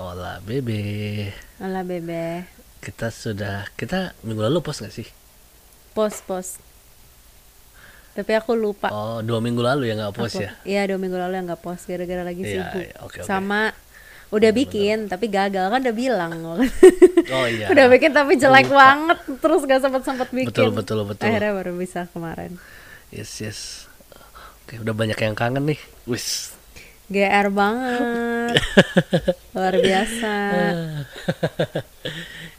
Hola bebe Alah bebe Kita sudah Kita minggu lalu post gak sih? Post post Tapi aku lupa Oh dua minggu lalu ya nggak post Aku- ya? Iya dua minggu lalu yang nggak post Gara-gara lagi Iya, sibuk iya, oke, oke. Sama Udah bikin tapi gagal. Kan udah bilang. Oh iya. Udah bikin tapi jelek Lupa. banget. Terus gak sempet-sempet bikin. Betul, betul, betul. Akhirnya baru bisa kemarin. Yes yes. Oke udah banyak yang kangen nih. Wis. GR banget. Luar biasa.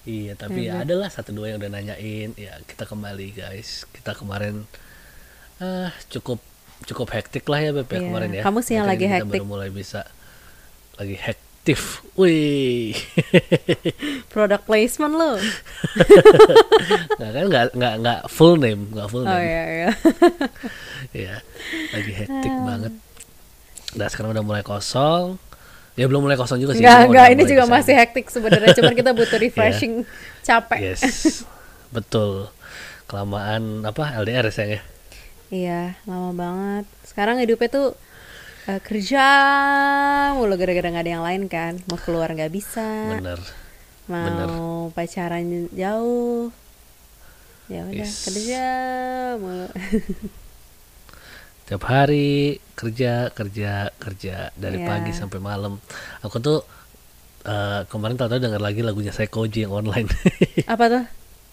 Iya tapi ya adalah satu dua yang udah nanyain. Ya kita kembali guys. Kita kemarin ah cukup cukup hektik lah ya Beb ya Iya, kemarin ya. Kamu sih yang Makanya lagi hektik. baru mulai bisa Lagi hektif Wih. Product placement lo? Nggak kan nggak nggak nggak full name nggak full Oh name. iya iya. Ya lagi hektik Ah. banget. Nah sekarang udah mulai kosong. Ya belum mulai kosong juga sih Enggak, enggak, ini juga masih hektik sebenarnya. Cuman kita butuh refreshing, capek. yes betul. Kelamaan apa LDR ya sayang ya Iya, lama banget. Sekarang hidupnya tuh eh, kerja mulu gara-gara nggak ada yang lain kan. Mau keluar nggak bisa, bener mau bener. pacaran jauh. Ya udah, Yes. kerja mulu. tiap hari kerja kerja kerja dari Iya. pagi sampai malam aku tuh eh, kemarin tahu-tahu dengar lagi lagunya Sekoji yang online Apa tuh?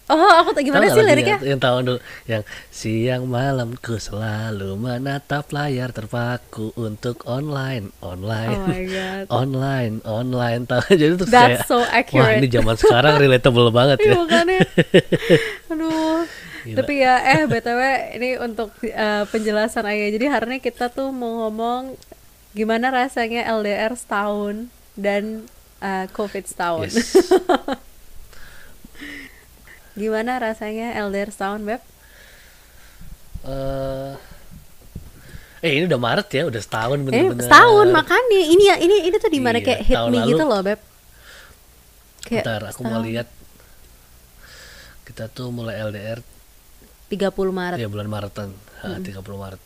Oh, aku Tahu gimana nggak sih liriknya? Yang tahun dulu yang siang malam ku selalu menatap layar terpaku untuk online, online. Oh my god. online, online. Tahu jadi tuh That's kayak so wah accurate. ini zaman sekarang relatable banget Iya ya. makanya. Aduh. Gila. Tapi ya eh BTW ini untuk eh, penjelasan aja. Jadi hari ini kita tuh mau ngomong gimana rasanya LDR setahun dan eh, COVID setahun. Yes. Gimana rasanya LDR setahun, Beb? Eh, eh ini udah Maret ya, udah setahun Eh, bener-bener. setahun makanya ini ya ini ini tuh di mana Iya, kayak hit tahun me lalu- gitu loh, Beb. Kayak Bentar, aku mau setahun. lihat. Kita tuh mulai LDR 30 Maret. ya bulan Maretan, ha, 30 Maret.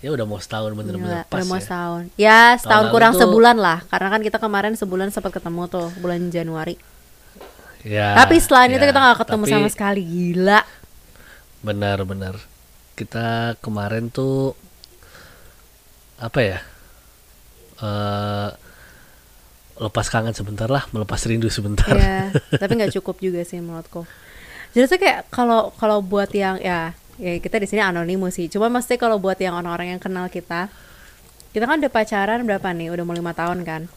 Ya udah mau setahun bener-bener pas udah mau ya. setahun. Ya, setahun lalu kurang tuh- sebulan lah. Karena kan kita kemarin sebulan sempat ketemu tuh bulan Januari. Ya, Tapi setelah itu ya, kita nggak ketemu tapi- sama sekali. Gila. Benar-benar. Kita kemarin tuh apa ya? eh lepas kangen sebentar lah, melepas rindu sebentar. ya tapi nggak cukup juga sih menurutku jadi tuh kayak kalau kalau buat yang ya ya kita di sini anonimus sih cuma mesti kalau buat yang orang-orang yang kenal kita kita kan udah pacaran berapa nih udah mau lima tahun kan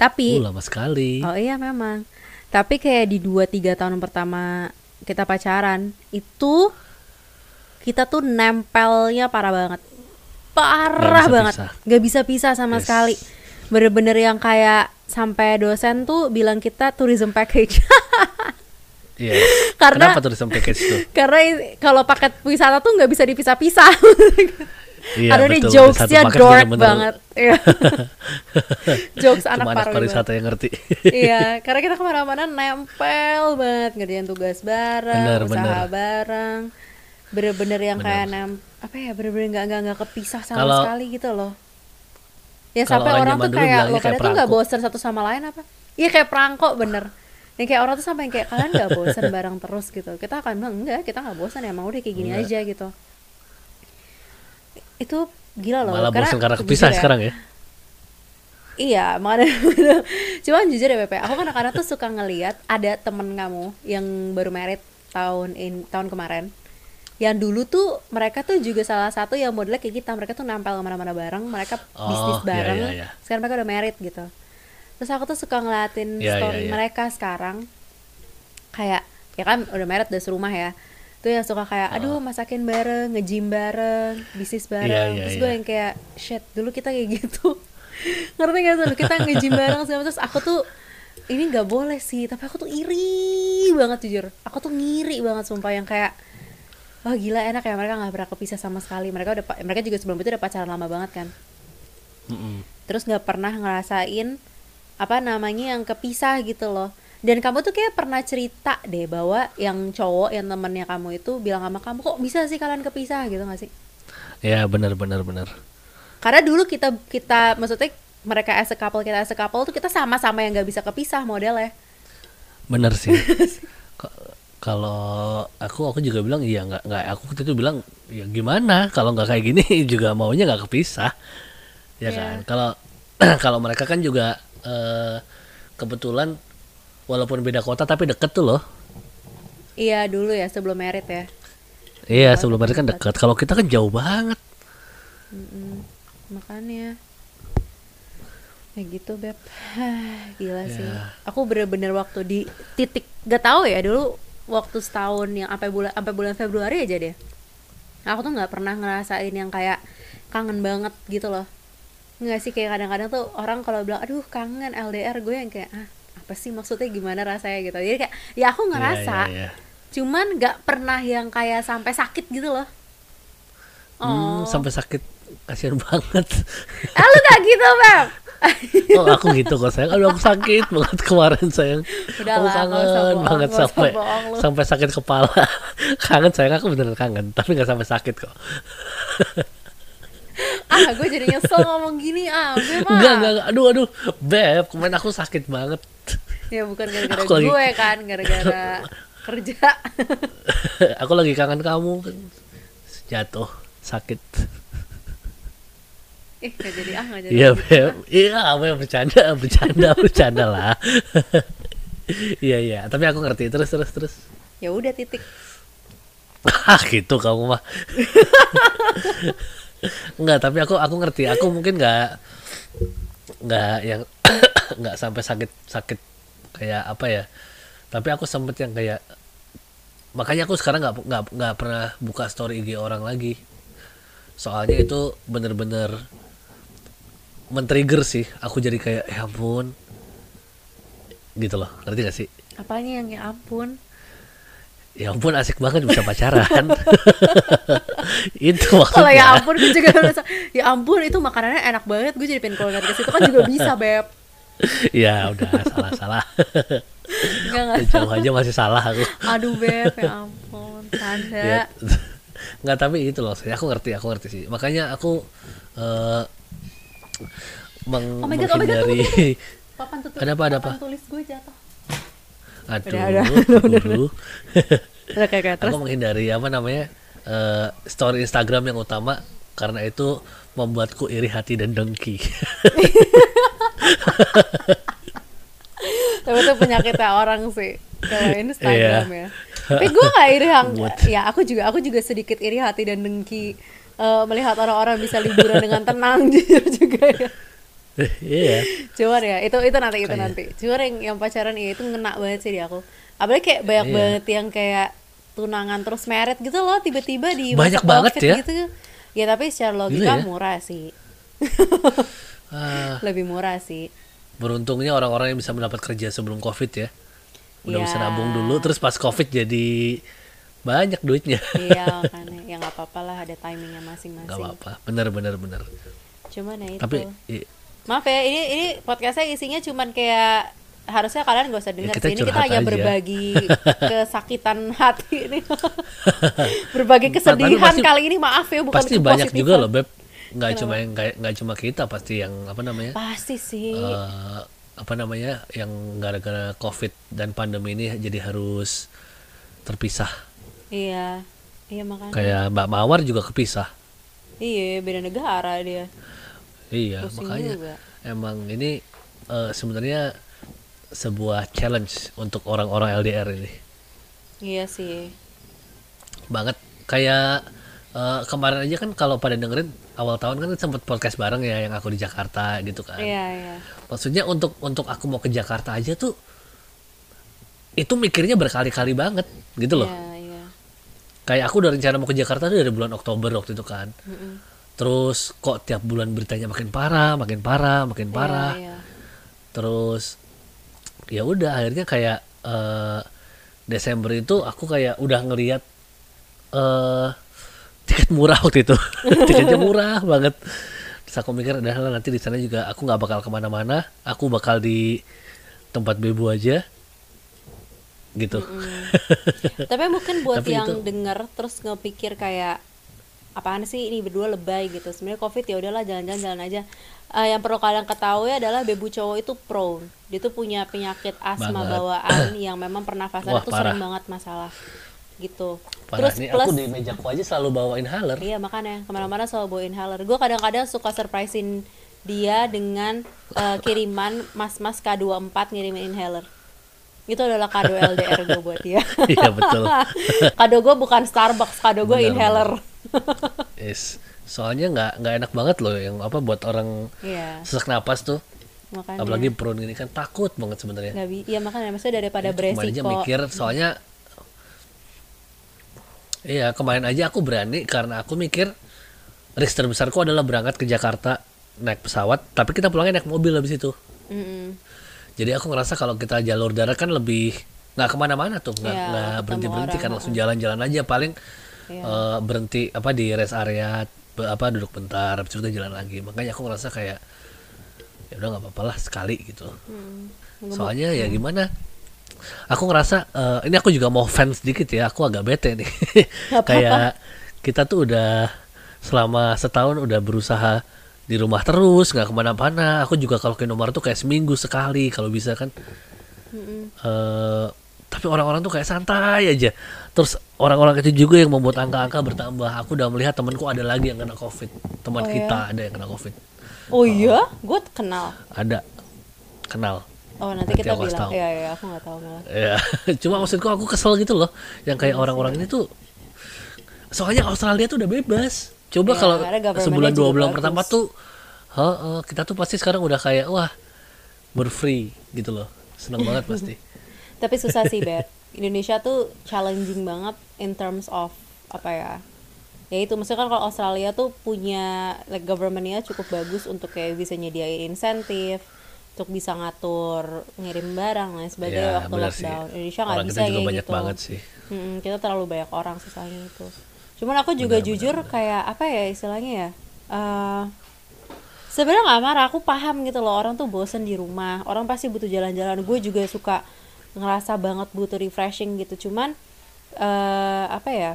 tapi Uh, lama sekali. oh iya memang tapi kayak di dua tiga tahun pertama kita pacaran itu kita tuh nempelnya parah banget parah bisa banget pisah. nggak bisa pisah sama Yes. sekali bener-bener yang kayak sampai dosen tuh bilang kita tourism package Iya. Karena- Kenapa tuh package tuh? karena kalau paket wisata tuh nggak bisa dipisah-pisah Iya, aduh nih jokesnya dork bener-bener. banget. Iya. jokes anak Cuma anak pariwisata yang ngerti. iya karena kita ke mana-mana nempel banget ngerjain tugas bareng Bener, usaha bener. bareng. Bener-bener yang kayak Bener. nem apa ya bener-bener nggak nggak nggak kepisah sama Kalau- sekali gitu loh. Ya sampai orang orang tuh kayak lo kayak kalian tuh nggak bosan satu sama lain apa? Iya kayak perangko bener. Yang kayak orang tuh sampai kayak kalian nggak bosan bareng terus gitu. Kita akan bilang enggak kita nggak bosan emang udah kayak gini Enggak. aja gitu itu gila loh Malah karena jujur kepisah ya, sekarang ya. Iya, makanya cuman jujur ya Pepe, aku kadang-kadang tuh suka ngeliat ada temen kamu yang baru merit tahun in tahun kemarin. Yang dulu tuh mereka tuh juga salah satu yang modelnya kayak kita, mereka tuh nempel ke mana-mana bareng, mereka Oh, bisnis iya, bareng. iya, iya. Sekarang mereka udah merit gitu. Terus aku tuh suka ngeliatin Iya, story iya, iya. mereka sekarang kayak ya kan udah merit udah serumah ya. Tuh yang suka kayak aduh masakin bareng, nge-gym bareng, bisnis bareng. Oh. Iya, iya, Terus gue iya. yang kayak shit, dulu kita kayak gitu. ngerti gak tuh kita nge-gym bareng macam. terus aku tuh ini nggak boleh sih tapi aku tuh iri banget jujur aku tuh ngiri banget sumpah yang kayak wah gila enak ya mereka nggak pernah kepisah sama sekali mereka udah mereka juga sebelum itu udah pacaran lama banget kan Mm-mm. terus nggak pernah ngerasain apa namanya yang kepisah gitu loh Dan kamu tuh kayak pernah cerita deh bahwa yang cowok yang temennya kamu itu bilang sama kamu kok bisa sih kalian kepisah? Gitu gak sih? ya benar benar benar. Karena dulu kita kita maksudnya mereka as a couple kita as a couple tuh kita sama-sama yang nggak bisa kepisah modelnya. benar sih. Kalau aku aku juga bilang iya nggak nggak. Aku waktu itu bilang ya gimana? Kalau nggak kayak gini juga maunya nggak kepisah. Ya Iya. kan? Kalau kalau mereka kan juga eh, kebetulan walaupun beda kota tapi deket tuh loh. Iya dulu ya sebelum merit ya. iya sebelum mereka kan deket. kalau kita kan jauh banget. Mm-mm. Makanya. Kayak gitu beb. Gila sih. Ya. aku bener-bener waktu di titik gak tahu ya dulu waktu setahun yang sampai bulan sampai bulan Februari aja deh. Aku tuh nggak pernah ngerasain yang kayak kangen banget gitu loh. Nggak sih kayak kadang-kadang tuh orang kalau bilang aduh kangen LDR gue yang kayak ah apa sih maksudnya gimana rasanya gitu. Jadi kayak ya aku ngerasa Iya, iya, iya. cuman nggak pernah yang kayak sampai sakit gitu loh. Hmm, sampai sakit kasihan banget. Ah lu gak gitu beb? Oh aku gitu kok sayang. Aduh aku sakit banget kemarin sayang. Udah aku lah, kangen banget sampai sampai sakit kepala. Kangen sayang aku beneran kangen tapi nggak sampai sakit kok. Ah gue jadi nyesel ngomong gini ah beb ah. enggak enggak enggak. aduh aduh. Beb kemarin aku sakit banget ya bukan gara-gara Aku lagi- gue kan gara-gara kerja. Aku lagi kangen kamu kan. Jatuh sakit. Eh gak jadi ah gak jadi iya beb iya apa yang bercanda bercanda bercanda lah. Iya iya tapi aku ngerti. Terus terus terus. Ya udah titik. Ah gitu kamu mah. Enggak, tapi aku aku ngerti. Aku mungkin nggak nggak yang nggak sampai sakit sakit kayak apa ya. Tapi aku sempet yang kayak makanya aku sekarang nggak nggak nggak pernah buka story IG orang lagi. Soalnya itu bener-bener men-trigger sih. Aku jadi kayak ya ampun gitu loh. Ngerti gak sih? apanya yang ya ampun Ya ampun asik banget bisa pacaran. itu maksudnya. kalau ya ampun gue juga merasa ya ampun itu makanannya enak banget gue jadi pengen kuliner ke situ kan juga bisa beb ya udah salah salah. Enggak enggak. Jauh aja masih salah aku. Aduh beb ya ampun tanda ya nggak tapi itu loh saya aku ngerti aku ngerti sih. Makanya aku eh meng- Oh my God, oh my God, menghindari papan tutup Ada apa, ada apa? tulis gue jatuh. Aduh Udah, udah, guru. Udah kayak aku menghindari apa namanya eh, story Instagram yang utama karena itu membuatku iri hati dan dengki tapi itu penyakitnya orang sih kalau Instagram Iya. ya tapi gue gak iri Mood. ya aku juga aku juga sedikit iri hati dan dengki eh, melihat orang-orang bisa liburan dengan tenang jujur juga ya iya cuman ya itu itu nanti itu Kayak- nanti cuman yang yang pacaran ya itu ngena banget sih di aku apalagi kayak banyak Iya. banget yang kayak tunangan terus merit gitu loh tiba-tiba di Banyak banget ya. gitu ya tapi secara logika Gila ya. murah sih Ah, lebih murah sih. Beruntungnya orang-orang yang bisa mendapat kerja sebelum covid ya. Udah Iya. bisa nabung dulu terus pas covid jadi banyak duitnya. Iya makanya. Ya nggak apa-apa lah ada timingnya nggak masing-masing apa-apa. Bener bener bener cuman ya itu. tapi i- maaf ya ini ini podcastnya isinya cuman kayak harusnya kalian gak usah dengar kita sih. Ini kita hanya aja. berbagi kesakitan hati ini. Berbagi Tapi kesedihan pasti- kali ini maaf ya bukan pasti banyak juga loh beb nggak cuma yang kayak nggak cuma kita pasti yang apa namanya? Pasti sih. Eh, apa namanya yang gara-gara covid dan pandemi ini jadi harus terpisah. Iya iya makanya. Kayak Mbak Mawar juga kepisah. Iya beda negara dia. Iya Pusing makanya juga. emang ini eh, sebenarnya sebuah challenge untuk orang-orang LDR ini. Iya sih. Banget. Kayak eh, kemarin aja kan kalau pada dengerin awal tahun kan sempet podcast bareng ya yang aku di Jakarta gitu kan. Iya iya. Maksudnya untuk untuk aku mau ke Jakarta aja tuh itu mikirnya berkali-kali banget gitu loh. Iya iya. Kayak aku udah rencana mau ke Jakarta tuh dari bulan Oktober waktu itu kan. Mm-mm. terus kok tiap bulan beritanya makin parah makin parah makin parah. iya, iya. terus ya udah akhirnya kayak eh, Desember itu aku kayak udah ngeliat eh tiket murah waktu itu. Tiketnya murah banget. Terus aku mikir adalah nanti di sana juga aku nggak bakal ke mana-mana. Aku bakal di tempat bebu aja. Gitu. Tapi mungkin buat Tapi yang itu- denger terus ngepikir kayak apaan sih ini berdua lebay? gitu. Sebenarnya covid ya udahlah jalan-jalan jalan aja. Eh, yang perlu kalian ketahui adalah bebu cowok itu prone. Dia tuh punya penyakit asma Banget. bawaan yang memang pernafasan Wah, itu sering banget masalah gitu parah terus nih plus aku di mejaku aja selalu bawa inhaler Iya makanya ke mana-mana selalu bawa inhaler. Gue kadang-kadang suka surprisein dia dengan eh, kiriman mas-mas K24 ngirimin inhaler. Itu adalah kado LDR gue buat dia. iya betul kado gue bukan Starbucks, kado gue inhaler. yes soalnya nggak nggak enak banget loh yang apa buat orang Iya, sesak napas tuh makanya. apalagi prone ini kan takut banget sebenarnya Iya makanya maksudnya daripada kemarin aja beresiko. mikir soalnya iya kemarin aja aku berani karena aku mikir risk terbesarku adalah berangkat ke Jakarta naik pesawat tapi kita pulangnya naik mobil habis itu. Mm-mm. jadi aku ngerasa kalau kita jalur darat kan lebih nggak ke mana-mana tuh nggak Iya, nggak ketemu berhenti berhenti orang, kan langsung jalan-jalan aja. Paling Iya. eh, berhenti apa di rest area apa duduk bentar habis itu jalan lagi. Makanya aku ngerasa kayak ya udah nggak apa-apa lah sekali gitu. Mm. soalnya ya gimana aku ngerasa eh, ini aku juga mau fans sedikit ya aku agak bete nih. Kayak kita tuh udah selama setahun udah berusaha di rumah terus nggak ke mana-mana. Aku juga kalau ke Indomaret tuh kayak seminggu sekali kalau bisa kan. Mm-mm. eh tapi orang-orang tuh kayak santai aja. Terus orang-orang itu juga yang membuat angka-angka bertambah. Aku udah melihat temanku ada lagi yang kena covid. Teman Oh, ya? kita ada yang kena covid. Oh iya, gue kenal. ada. Kenal Oh nanti, Nanti kita aku bilang. tahu. Iya iya, aku nggak tahu malah. Ya, cuma maksudku aku kesel gitu loh, yang kayak orang-orang ini tuh, soalnya Australia tuh udah bebas. Coba Ya, kalau sebulan dua bulan bagus. pertama tuh, heeh, kita tuh pasti sekarang udah kayak wah berfree gitu loh, seneng banget pasti. Tapi susah sih, Bet. Indonesia tuh challenging banget in terms of apa ya? Ya itu maksudnya kan kalau Australia tuh punya like governmentnya cukup bagus untuk kayak bisa nyediain insentif untuk bisa ngatur ngirim barang dan sebagainya Ya, waktu benar sih. lockdown. Indonesia nggak bisa kayak banyak gitu. banget sih. Mm-mm, kita terlalu banyak orang susahnya itu. Cuman aku juga jujur kayak apa ya istilahnya ya? eh Sebenarnya nggak marah, aku paham gitu loh orang tuh bosen di rumah, orang pasti butuh jalan-jalan. Gue juga suka ngerasa banget butuh refreshing gitu. Cuman eh apa ya?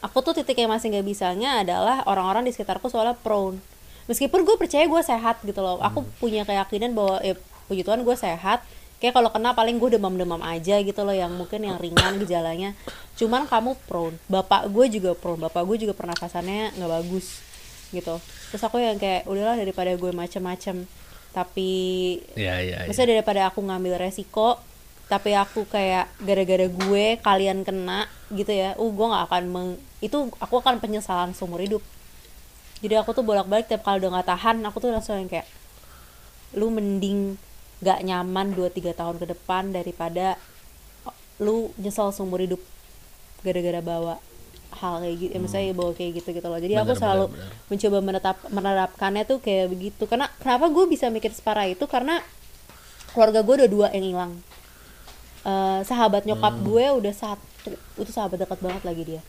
Aku tuh titik yang masih nggak bisanya adalah orang-orang di sekitarku soalnya prone. Meskipun gue percaya gue sehat gitu loh, aku punya keyakinan bahwa eh, puji Tuhan gue sehat. Kayak kalau kena paling gue demam-demam aja gitu loh yang mungkin yang ringan gejalanya. Cuman kamu prone. Bapak gue juga prone. Bapak gue juga pernafasannya nggak bagus gitu. Terus aku yang kayak udahlah daripada gue macem-macem tapi Ya, ya, ya. Maksudnya daripada aku ngambil resiko tapi aku kayak gara-gara gue kalian kena gitu ya uh gue nggak akan meng itu aku akan penyesalan seumur hidup jadi aku tuh bolak-balik tiap kali udah nggak tahan aku tuh langsung yang kayak lu mending gak nyaman 2-3 tahun ke depan daripada lu nyesel seumur hidup gara-gara bawa hal kayak gitu, ya, misalnya bawa kayak gitu gitu loh. Jadi aku Benar, selalu benar, benar. mencoba menetap menerapkannya tuh kayak begitu. Karena kenapa gue bisa mikir separah itu karena keluarga gue udah dua yang hilang. Eh, sahabat nyokap Hmm. gue udah satu, itu sahabat dekat banget lagi dia.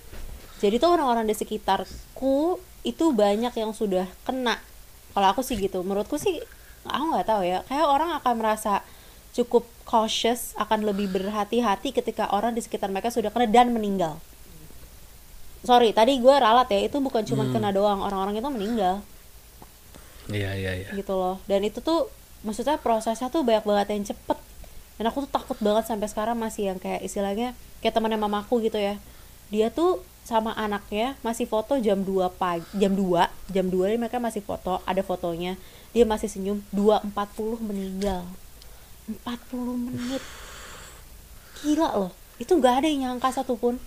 Jadi tuh orang-orang di sekitarku itu banyak yang sudah kena. Kalau aku sih gitu, menurutku sih aku nggak tahu ya. Kayak orang akan merasa cukup cautious, akan lebih berhati-hati ketika orang di sekitar mereka sudah kena dan meninggal. Sorry, tadi gue ralat ya, itu bukan cuma kena doang, orang-orang itu meninggal Iya, iya, iya. gitu loh. Dan itu tuh maksudnya prosesnya tuh banyak banget yang cepet. Dan aku tuh takut banget sampai sekarang masih yang kayak istilahnya kayak temannya mamaku gitu ya. Dia tuh sama anaknya masih foto jam 2 pagi, jam 2, jam 2 ini mereka masih foto, ada fotonya. Dia masih senyum, 2.40 meninggal. 40 menit. Gila loh. Itu nggak ada yang nyangka satupun.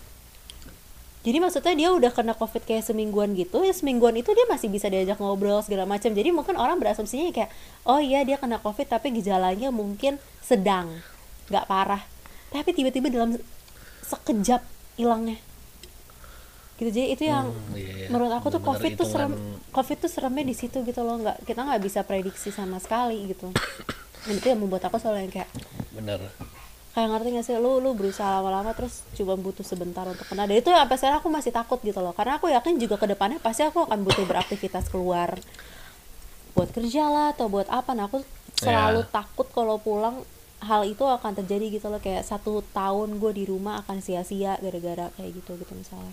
Jadi maksudnya dia udah kena covid kayak semingguan gitu ya semingguan itu dia masih bisa diajak ngobrol segala macam. Jadi mungkin orang berasumsinya kayak oh iya dia kena covid tapi gejalanya mungkin sedang, nggak parah. Tapi tiba-tiba dalam sekejap hilangnya. Gitu jadi itu yang Hmm, iya, iya. menurut aku tuh covid tuh serem covid tuh seremnya di situ gitu loh nggak kita nggak bisa prediksi sama sekali gitu. Dan itu yang membuat aku selalu yang kayak Bener. kayak ngerti gak sih lu lu berusaha lama-lama terus cuma butuh sebentar untuk kena dan itu sampai sekarang aku masih takut gitu loh karena aku yakin juga ke depannya pasti aku akan butuh beraktivitas keluar buat kerja lah atau buat apa nah aku selalu Ya. takut kalau pulang hal itu akan terjadi gitu loh kayak satu tahun gue di rumah akan sia-sia gara-gara kayak gitu gitu misalnya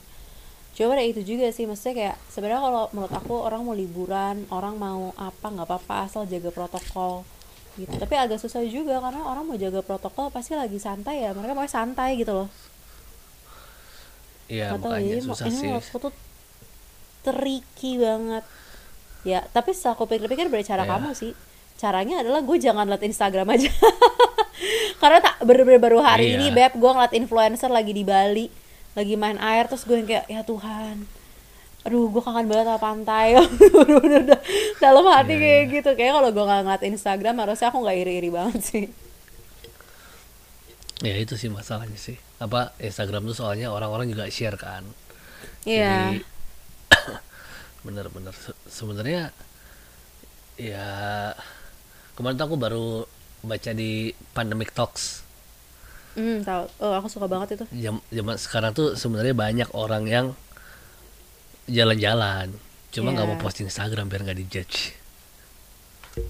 coba deh itu juga sih maksudnya kayak sebenarnya kalau menurut aku orang mau liburan orang mau apa nggak apa-apa asal jaga protokol gitu tapi agak susah juga karena orang mau jaga protokol pasti lagi santai ya mereka mau santai gitu loh Iya makanya jadi susah ini sih. menurutku tuh tricky banget ya tapi setelah aku pikir-pikir dari cara Iya. kamu sih caranya adalah gue jangan liat Instagram aja karena tak bener-bener baru hari Iya. ini beb gue ngeliat influencer lagi di Bali lagi main air terus gue yang kayak ya Tuhan aduh gue kangen banget sama pantai. Bener-bener dalam hati Iya, kayak gitu. Kayak kalau gue nggak ngeliat Instagram harusnya aku nggak iri-iri banget sih. Ya itu sih masalahnya sih. Apa Instagram tuh soalnya orang-orang juga share kan. iya. Jadi bener-bener. Se- sebenarnya ya kemarin tuh aku baru baca di Pandemic Talks hmm tahu. Oh aku suka banget itu. Jam zaman sekarang tuh sebenarnya banyak orang yang jalan-jalan cuma nggak mau Iya. posting Instagram biar nggak dijudge.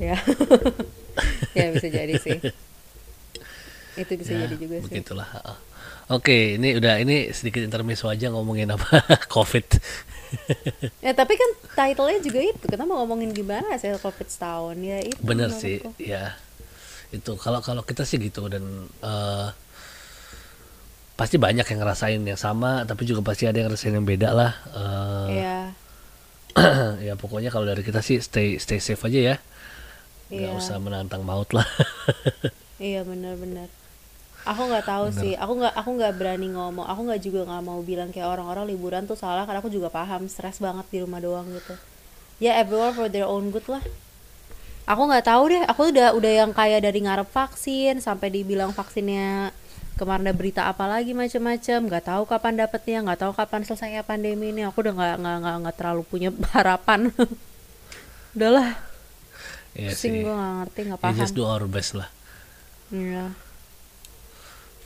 Ya ya bisa jadi sih. Itu bisa Ya, jadi juga sih. begitulah heeh. oke ini udah ini sedikit intermezzo aja ngomongin apa? Covid. Ya tapi kan title-nya juga itu. Kita mau ngomongin gimana hasil covid setahun? Ya itu bener sih ya. Itu kalau kalau kita sih gitu dan eh, pasti banyak yang ngerasain yang sama tapi juga pasti ada yang ngerasain yang beda lah Eh, Iya. Ya pokoknya kalau dari kita sih stay stay safe aja ya. Nggak Iya. usah menantang maut lah. Iya benar-benar aku nggak tahu Bener. sih. Aku nggak aku nggak berani ngomong. Aku nggak juga nggak mau bilang kayak orang-orang liburan tuh salah karena aku juga paham. Stres banget di rumah doang gitu. Ya everyone for their own good lah. Aku nggak tahu deh. Aku udah udah yang kayak dari ngarep vaksin sampai dibilang vaksinnya kemarin ada berita apa lagi macam-macam nggak tahu kapan dapetnya nggak tahu kapan selesainya pandemi ini. Aku udah nggak nggak nggak nggak terlalu punya harapan. Udahlah. Ya sih. gue nggak ngerti nggak paham. just do our best lah. Iya.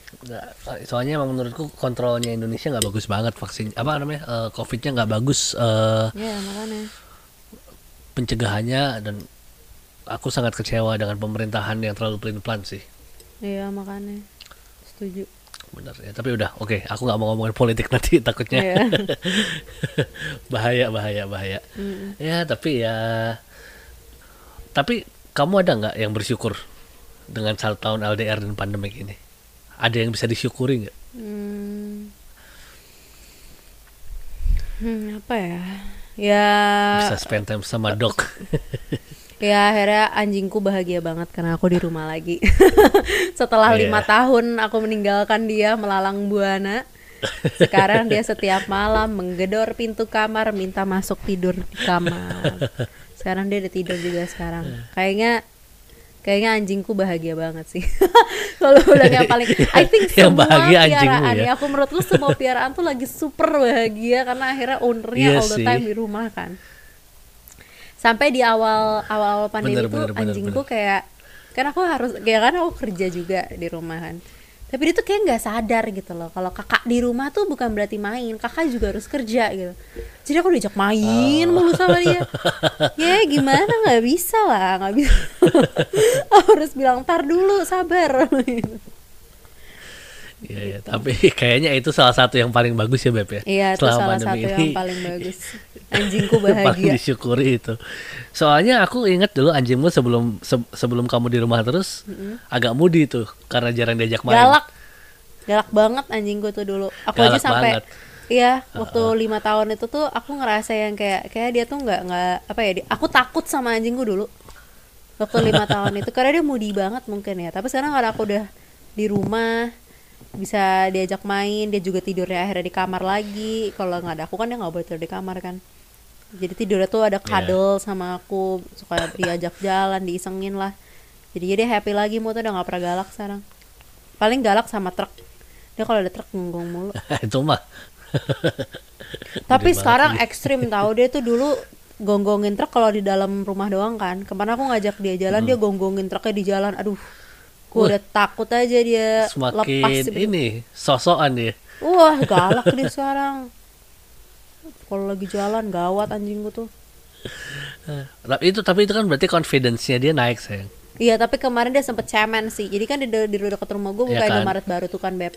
Nggak, soalnya emang menurutku kontrolnya Indonesia nggak bagus banget vaksin apa namanya eh, covidnya nggak bagus eh, ya makanya. pencegahannya dan aku sangat kecewa dengan pemerintahan yang terlalu pelin pelan sih. Iya makanya setuju. benar ya tapi udah oke aku nggak mau ngomongin politik nanti takutnya Iya. bahaya bahaya bahaya Mm. ya tapi ya tapi kamu ada nggak yang bersyukur dengan satu tahun LDR dan pandemik ini ada yang bisa disyukuri nggak Hmm. Hmm, apa ya? Ya, bisa spend time sama dok ya akhirnya anjingku bahagia banget karena aku di rumah lagi. Setelah Iya. lima tahun aku meninggalkan dia melalang buana. Sekarang dia setiap malam menggedor pintu kamar minta masuk tidur di kamar. Sekarang dia udah tidur juga sekarang. Kayaknya kayaknya anjingku bahagia banget sih. Kalau bilang yang paling I think Yang semua bahagia piaraan ya? ya. Aku menurutku semua piaraan tuh lagi super bahagia karena akhirnya ownernya Iya all the sih. time di rumah kan. Sampai di awal awal awal pandemi Bener, tuh bener, anjingku bener. kayak kan aku harus kayak kan aku kerja juga di rumah kan. Tapi dia tuh kayak nggak sadar gitu loh kalau kakak di rumah tuh bukan berarti main kakak juga harus kerja gitu. Jadi aku diajak main Oh. mulu sama dia. Ya gimana? Nggak bisa lah nggak bisa. Harus bilang tar dulu sabar Iya, iya. tapi kayaknya itu salah satu yang paling bagus ya Beb ya. iya itu Selama salah satu ini yang paling bagus anjingku paling bahagia disyukuri itu. Soalnya aku ingat dulu anjingmu sebelum se- sebelum kamu di rumah terus agak mudi tuh karena jarang diajak main. galak galak banget anjingku tuh dulu aku aja Galak sampai banget. iya waktu lima tahun itu tuh aku ngerasa yang kayak kayak dia tuh nggak nggak apa ya aku takut sama anjingku dulu waktu lima tahun itu karena dia moody banget mungkin ya tapi sekarang karena aku udah di rumah bisa diajak main dia juga tidurnya akhirnya di kamar lagi. Kalau nggak ada aku kan dia nggak boleh tidur di kamar kan. Jadi tidurnya tuh ada cuddle sama aku suka diajak jalan diisengin lah. Jadi dia happy lagi mau tuh udah nggak pernah galak sekarang. Paling galak sama truk. Dia kalau ada truk ngonggong mulu. Itu mah. tapi sekarang ekstrim tahu dia tuh dulu gonggongin truk kalau di dalam rumah doang kan. Ke mana aku ngajak dia jalan dia gonggongin truknya di jalan. Aduh gue udah takut aja dia lepas Semakin gitu. ini sosokan dia. wah galak dia sekarang kalau lagi jalan gawat anjingku tuh Tapi itu tapi itu kan berarti confidence-nya dia naik sayang. Iya, tapi kemarin dia sempet cemen sih. Jadi kan di, di dekat rumah gue buka Iya kan? Indomaret baru tuh kan, Beb.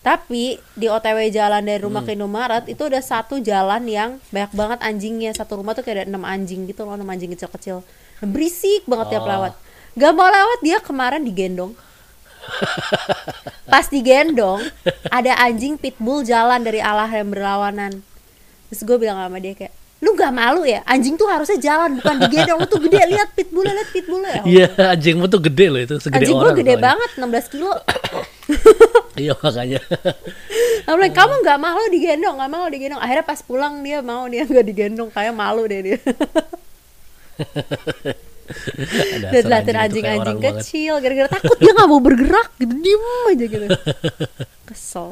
Tapi di OTW jalan dari rumah Hmm. ke Indomaret itu ada satu jalan yang banyak banget anjingnya. Satu rumah tuh kayak ada enam anjing gitu loh, enam anjing kecil-kecil. Berisik banget tiap Oh. lewat. Gak mau lewat dia kemarin digendong. Pas digendong, ada anjing pitbull jalan dari arah yang berlawanan. Terus gue bilang sama dia kayak, lu gak malu ya? Anjing tuh harusnya jalan bukan digendong. Lu tuh gede lihat pitbull lihat pitbull ya. Iya, anjingmu tuh gede loh itu, segede Anjing gue gede soalnya. banget, 16 kilo. Iya makanya. Aku bilang, kamu nggak malu digendong, nggak malu digendong. Akhirnya pas pulang dia mau dia nggak digendong, kayak malu deh dia. Dasar Dan liatin anjing itu kayak anjing-anjing kecil, gara-gara takut dia nggak mau bergerak, gitu diem aja gitu. Kesel,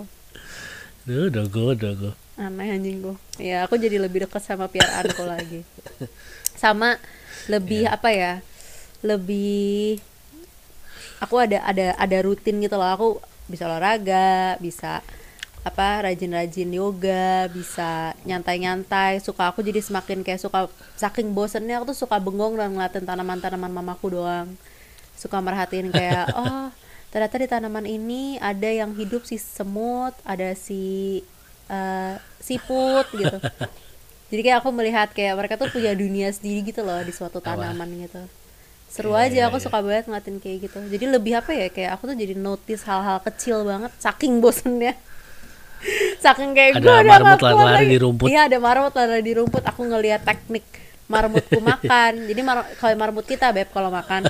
Duh, dogo, dogo. aneh anjing gue. Ya aku jadi lebih dekat sama piaraanku lagi. Sama lebih Iya. apa ya? Lebih aku ada ada ada rutin gitu loh. Aku bisa olahraga, bisa apa rajin-rajin yoga, bisa nyantai-nyantai. Suka aku jadi semakin kayak suka saking bosennya aku tuh suka bengong dan ngeliatin tanaman-tanaman mamaku doang. Suka merhatiin kayak oh ternyata di tanaman ini ada yang hidup si semut, ada si eh, siput gitu. Jadi kayak aku melihat kayak mereka tuh punya dunia sendiri gitu loh di suatu tanaman gitu. Seru Iya, aja iya, aku iya. suka banget ngeliatin kayak gitu. Jadi lebih apa ya kayak aku tuh jadi notice hal-hal kecil banget saking bosennya. Saking kayak Ada gue udah marmut lagi. di rumput. Iya ada marmut lari di rumput. Aku ngeliat teknik marmutku makan. Jadi mar kalau marmut kita beb kalau makan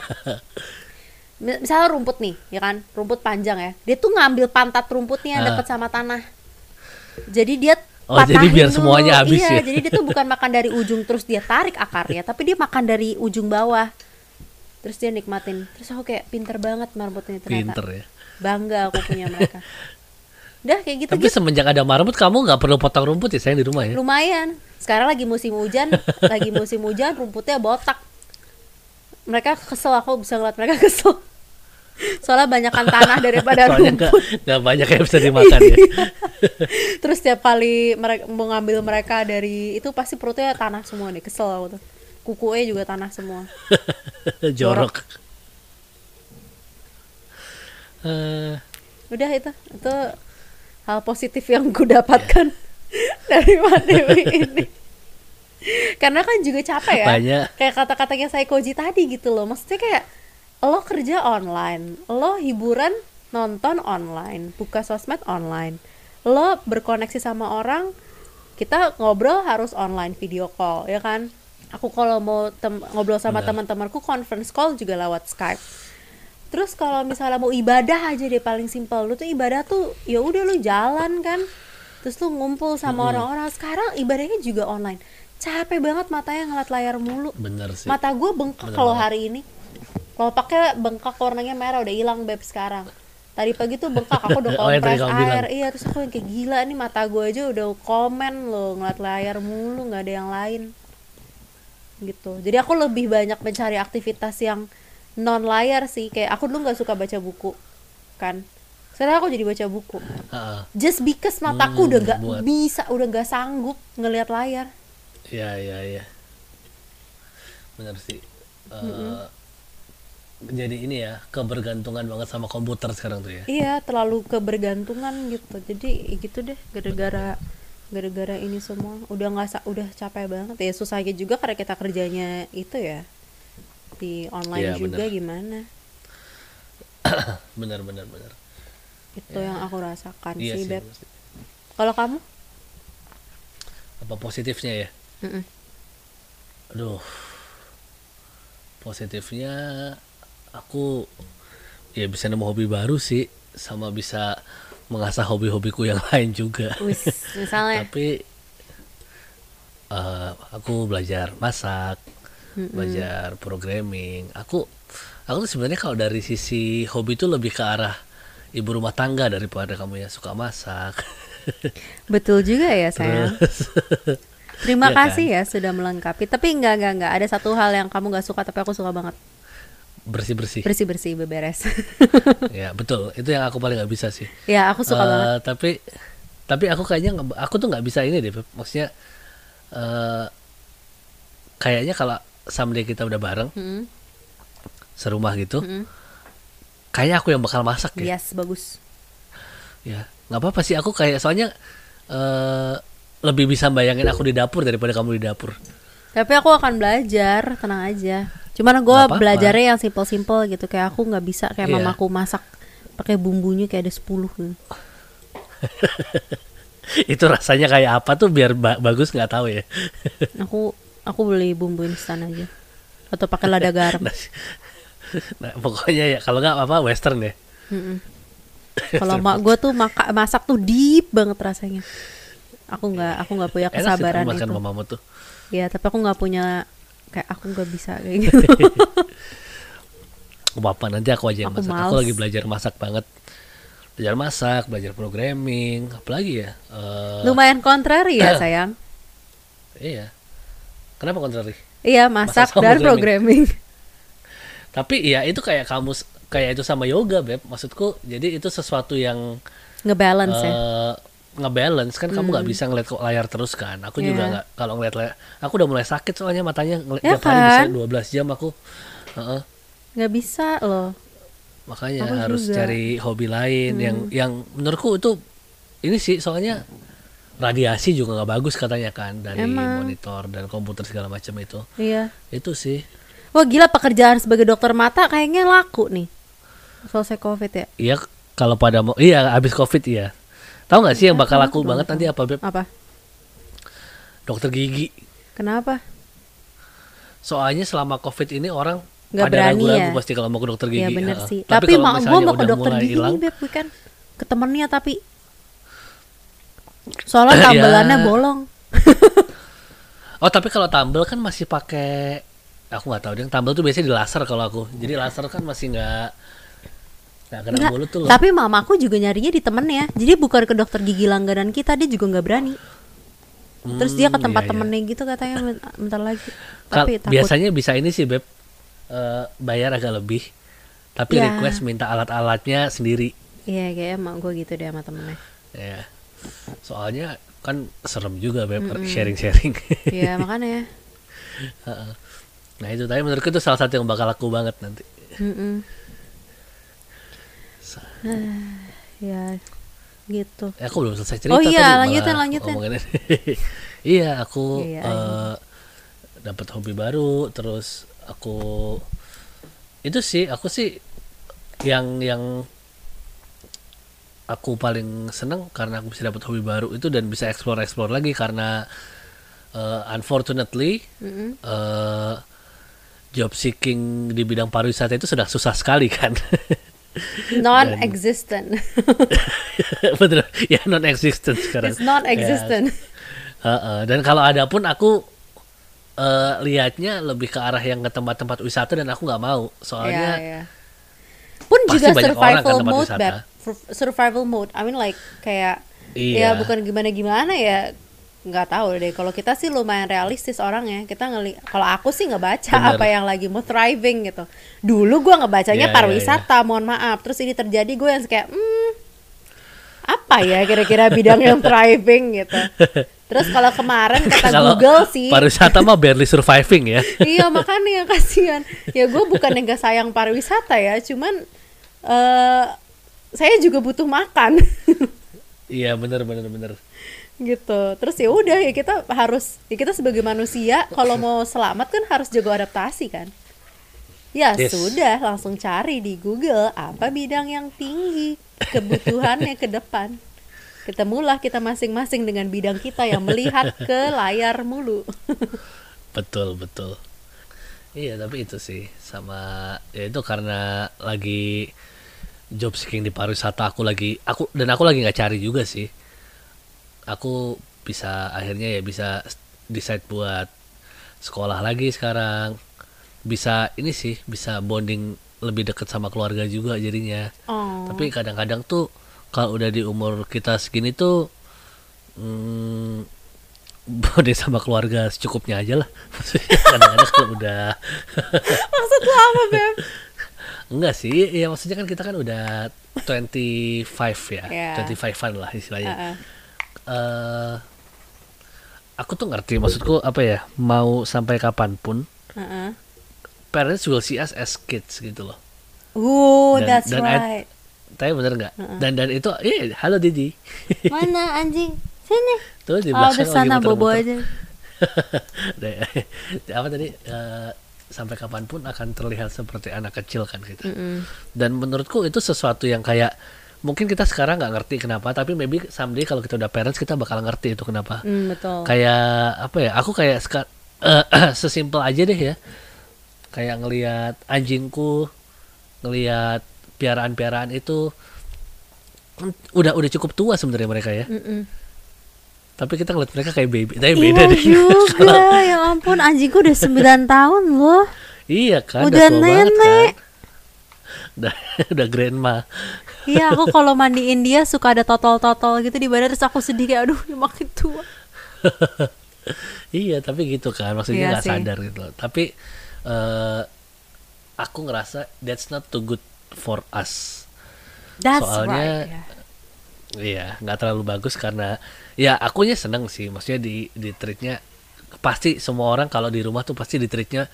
Mi- misalnya rumput nih ya kan rumput panjang ya dia tuh ngambil pantat rumputnya yang Ah. deket sama tanah jadi dia Oh, jadi biar dulu. semuanya habis iya ya? jadi dia tuh bukan makan dari ujung terus dia tarik akarnya tapi dia makan dari ujung bawah terus dia nikmatin terus aku kayak pinter banget marmutnya ternyata Pinter ya. bangga aku punya mereka udah kayak gitu Tapi semenjak ada marmut kamu nggak perlu potong rumput ya sayang di rumah ya? lumayan. Sekarang lagi musim hujan lagi musim hujan rumputnya botak. Mereka kesel aku bisa ngeliat mereka kesel. Soalnya banyakkan tanah daripada Soalnya rumput. nggak banyak yang bisa dimakan ya. terus tiap kali mereka mau ngambil mereka dari itu pasti perutnya tanah semua nih kesel aku tuh. Kukunya juga tanah semua. Jorok. Eh, udah itu itu hal positif yang ku dapatkan dari pandemi ini. Karena kan juga capek ya Banyak. kayak kata-katanya saya koji tadi gitu loh. Maksudnya kayak lo kerja online lo hiburan nonton online buka sosmed online lo berkoneksi sama orang kita ngobrol harus online video call ya kan? Aku kalau mau ngobrol sama teman-temanku conference call juga lewat Skype Terus kalau misalnya mau ibadah aja deh paling simpel. Lu tuh ibadah tuh ya udah lu jalan kan. Terus lu ngumpul sama orang-orang. Sekarang ibadahnya juga online. Capek banget matanya ngeliat layar mulu. bener sih. Mata gue bengkak kalau hari ini. Kalau pakai bengkak warnanya merah udah hilang beb sekarang. Tadi pagi tuh bengkak aku udah Oh, tadi kompres bilang. air. Iya terus aku yang kayak gila nih mata gue aja udah komen loh ngeliat layar mulu nggak ada yang lain gitu. Jadi aku lebih banyak mencari aktivitas yang non layar sih. Kayak aku dulu nggak suka baca buku kan. Sekarang aku jadi baca buku. Heeh. Just because mataku Hmm, udah nggak bisa, udah nggak sanggup ngelihat layar. Iya iya iya. Bener sih. Eh, Jadi ini ya kebergantungan banget sama komputer sekarang tuh ya. Iya, terlalu kebergantungan gitu. Jadi ya gitu deh, gara-gara gara-gara ini semua udah nggak udah capek banget ya susahnya juga karena kita kerjanya itu ya di online Iya, juga bener. gimana Bener bener bener. itu yang aku rasakan Iya sih sih. beb pasti. kalau kamu Apa positifnya ya? Mm-mm. Aduh. Positifnya aku ya bisa nemu hobi baru sih sama bisa mengasah hobi-hobiku yang lain juga. Wis, misalnya Tapi eh, aku belajar masak, belajar programming. Aku aku tuh sebenarnya kalau dari sisi hobi itu lebih ke arah ibu rumah tangga daripada kamu yang suka masak. betul juga ya sayang terima kan? kasih ya sudah melengkapi tapi enggak enggak enggak ada satu hal yang kamu nggak suka tapi aku suka banget Bersih-bersih. bersih bersih beberes ya, betul. Itu yang aku paling nggak bisa sih. ya aku suka Eh, banget tapi tapi aku kayaknya aku tuh nggak bisa ini deh maksudnya eh kayaknya kalau someday kita udah bareng Mm-mm. serumah gitu Mm-mm. kayaknya aku yang bakal masak ya yes bagus ya nggak apa-apa sih aku kayak soalnya eh lebih bisa bayangin aku di dapur daripada kamu di dapur tapi aku akan belajar tenang aja cuman gue belajarnya yang simple-simple gitu kayak aku nggak bisa kayak Iya. mamaku masak pakai bumbunya kayak ada 10 gitu. itu rasanya kayak apa tuh biar ba- bagus nggak tahu ya aku aku beli bumbu instan aja. Atau pakai lada garam. Nah, pokoknya ya kalau nggak apa western ya kalau mak gue tuh maka, masak tuh deep banget rasanya. Aku nggak aku nggak punya enak sih kesabaran itu. mamamu tuh. Ya tapi aku nggak punya kayak aku nggak bisa kayak gitu. Gak apa nanti aku aja yang Aku masak. Aku males. lagi belajar masak banget. Belajar masak belajar programming apalagi ya Eh, lumayan kontrari ya sayang. Iya kenapa kontrari iya masak Masak dan programming. Tapi ya itu kayak kamu kayak itu sama yoga beb. Maksudku jadi itu sesuatu yang ngebalance ya? eh ngebalance. Kan kamu nggak bisa ngeliat ke layar terus kan? Aku juga Iya. nggak kalau ngeliat layar aku udah mulai sakit soalnya matanya ngeliat Ya tiap hari bisa kan? 12 jam aku. Heeh. nggak bisa loh. Makanya Aku harus juga. cari hobi lain yang yang menurutku itu ini sih soalnya radiasi juga nggak bagus katanya kan dari Emang. monitor dan komputer segala macam itu. Iya. Itu sih. Wah gila pekerjaan sebagai dokter mata kayaknya laku nih selesai covid ya? Iya kalau pada mau iya habis covid iya. Tahu nggak sih yang bakal laku banget nanti apa beb? Apa? Dokter gigi. Kenapa? Soalnya selama covid ini orang Nggak pada berani ragu-ragu ya? pasti kalau mau ke dokter gigi Iya Heeh. sih. Tapi tapi, mak gue mau ke dokter mulai gigi nih beb weekend ke temennya tapi soalnya Ya. tambelannya bolong. Oh tapi kalau tambel kan masih pakai aku nggak tahu deh tambel tuh biasanya di laser kalau aku. Jadi laser kan masih nggak nggak kena mulut tuh loh. tapi mamaku juga nyarinya di temennya. Jadi bukan ke dokter gigi langganan kita dia juga nggak berani. Terus dia ke Hmm, tempat iya, iya. temennya gitu katanya ben- bentar lagi. Kal- tapi takut. biasanya bisa ini sih beb Eh, bayar agak lebih. Tapi Ya. request minta alat-alatnya sendiri. Iya kayak emak gue gitu deh sama temennya. Ya soalnya kan serem juga beb sharing-sharing. Iya makanya. Heeh. nah itu tapi menurutku itu salah satu yang bakal laku banget nanti. Mm-mm. ya gitu. Eh, aku belum selesai cerita Oh iya, tadi, lanjutin, lanjutin. iya aku Iya, eh, dapat hobi baru terus aku itu sih aku sih yang yang aku paling seneng karena aku bisa dapat hobi baru itu dan bisa explore explore lagi karena eh, unfortunately Mm-mm. eh, job seeking di bidang pariwisata itu sudah susah sekali kan non-existent betul ya non existent sekarang it's non-existent Heeh, dan kalau ada pun aku eh, lihatnya lebih ke arah yang ke tempat-tempat wisata dan aku nggak mau soalnya Iya, iya. pun juga banyak orang kan survival tempat mode wisata. Beb. Sur- survival mode. I mean like kayak Iya. ya bukan gimana gimana ya nggak tahu deh. Kalau kita sih lumayan realistis orangnya. Kita ngeli kalau aku sih ngebaca Bener. apa yang lagi mau thriving gitu. Dulu gua ngebacanya Iya, iya, pariwisata mohon maaf. Terus ini terjadi gue yang kayak hmm apa ya kira-kira bidang yang thriving gitu? Terus kalau kemarin kata kalau Google sih pariwisata mah barely surviving ya. Iya makanya kasihan. Ya gue bukan yang gak sayang pariwisata ya. Cuman eh saya juga butuh makan. Iya bener bener bener. Gitu. Terus ya udah ya kita harus ya kita sebagai manusia kalau mau selamat kan harus jago adaptasi kan? Ya Yes. sudah langsung cari di Google apa bidang yang tinggi kebutuhannya ke depan. Ketemulah kita masing-masing dengan bidang kita yang melihat ke layar mulu. Betul betul. Iya tapi itu sih sama ya itu karena lagi job seeking di pariwisata aku lagi aku dan aku lagi nggak cari juga sih. Aku bisa akhirnya ya bisa decide buat sekolah lagi sekarang. Bisa ini sih bisa bonding lebih dekat sama keluarga juga jadinya. Oh. Tapi kadang-kadang tuh kalau udah di umur kita segini tuh hmm, bonding sama keluarga secukupnya aja lah. Maksudnya kadang-kadang kalau udah. Maksud lu apa beb enggak sih ya maksudnya kan kita kan udah 25 ya Ya. 25an lah istilahnya Heeh. eh aku tuh ngerti maksudku apa ya mau sampai kapan pun Heeh. parents will see us as kids gitu loh Oh, Dan- that's dan right. tapi bener nggak dan dan itu eh halo Didi Mana anjing? Sini. tuh di Oh, belakang di sana bobo aja. Apa tadi eh, sampai kapan pun akan terlihat seperti anak kecil kan gitu Mm-mm. dan menurutku itu sesuatu yang kayak mungkin kita sekarang nggak ngerti kenapa tapi maybe someday kalau kita udah parents kita bakal ngerti itu kenapa Mm, betul. kayak apa ya aku kayak seka- eh, sesimpel aja deh ya kayak ngelihat anjingku ngelihat piaraan-piaraan itu mm, udah udah cukup tua sebenarnya mereka ya Mm-mm. Tapi kita ngeliat mereka kayak baby tapi Iya beda deh juga, ya ampun anjingku udah 9 tahun loh. iya kan Udah tua banget nenek. kan udah udah grandma Iya aku kalau mandiin dia suka ada totol-totol gitu di badan terus aku sedih kayak aduh dia makin tua. iya tapi gitu kan maksudnya Iya nggak sih. sadar gitu loh tapi eh, aku ngerasa that's not too good for us That's Soalnya- right. ya. Iya, nggak terlalu bagus karena ya akunya seneng sih, maksudnya di di treatnya pasti semua orang kalau di rumah tuh pasti di treatnya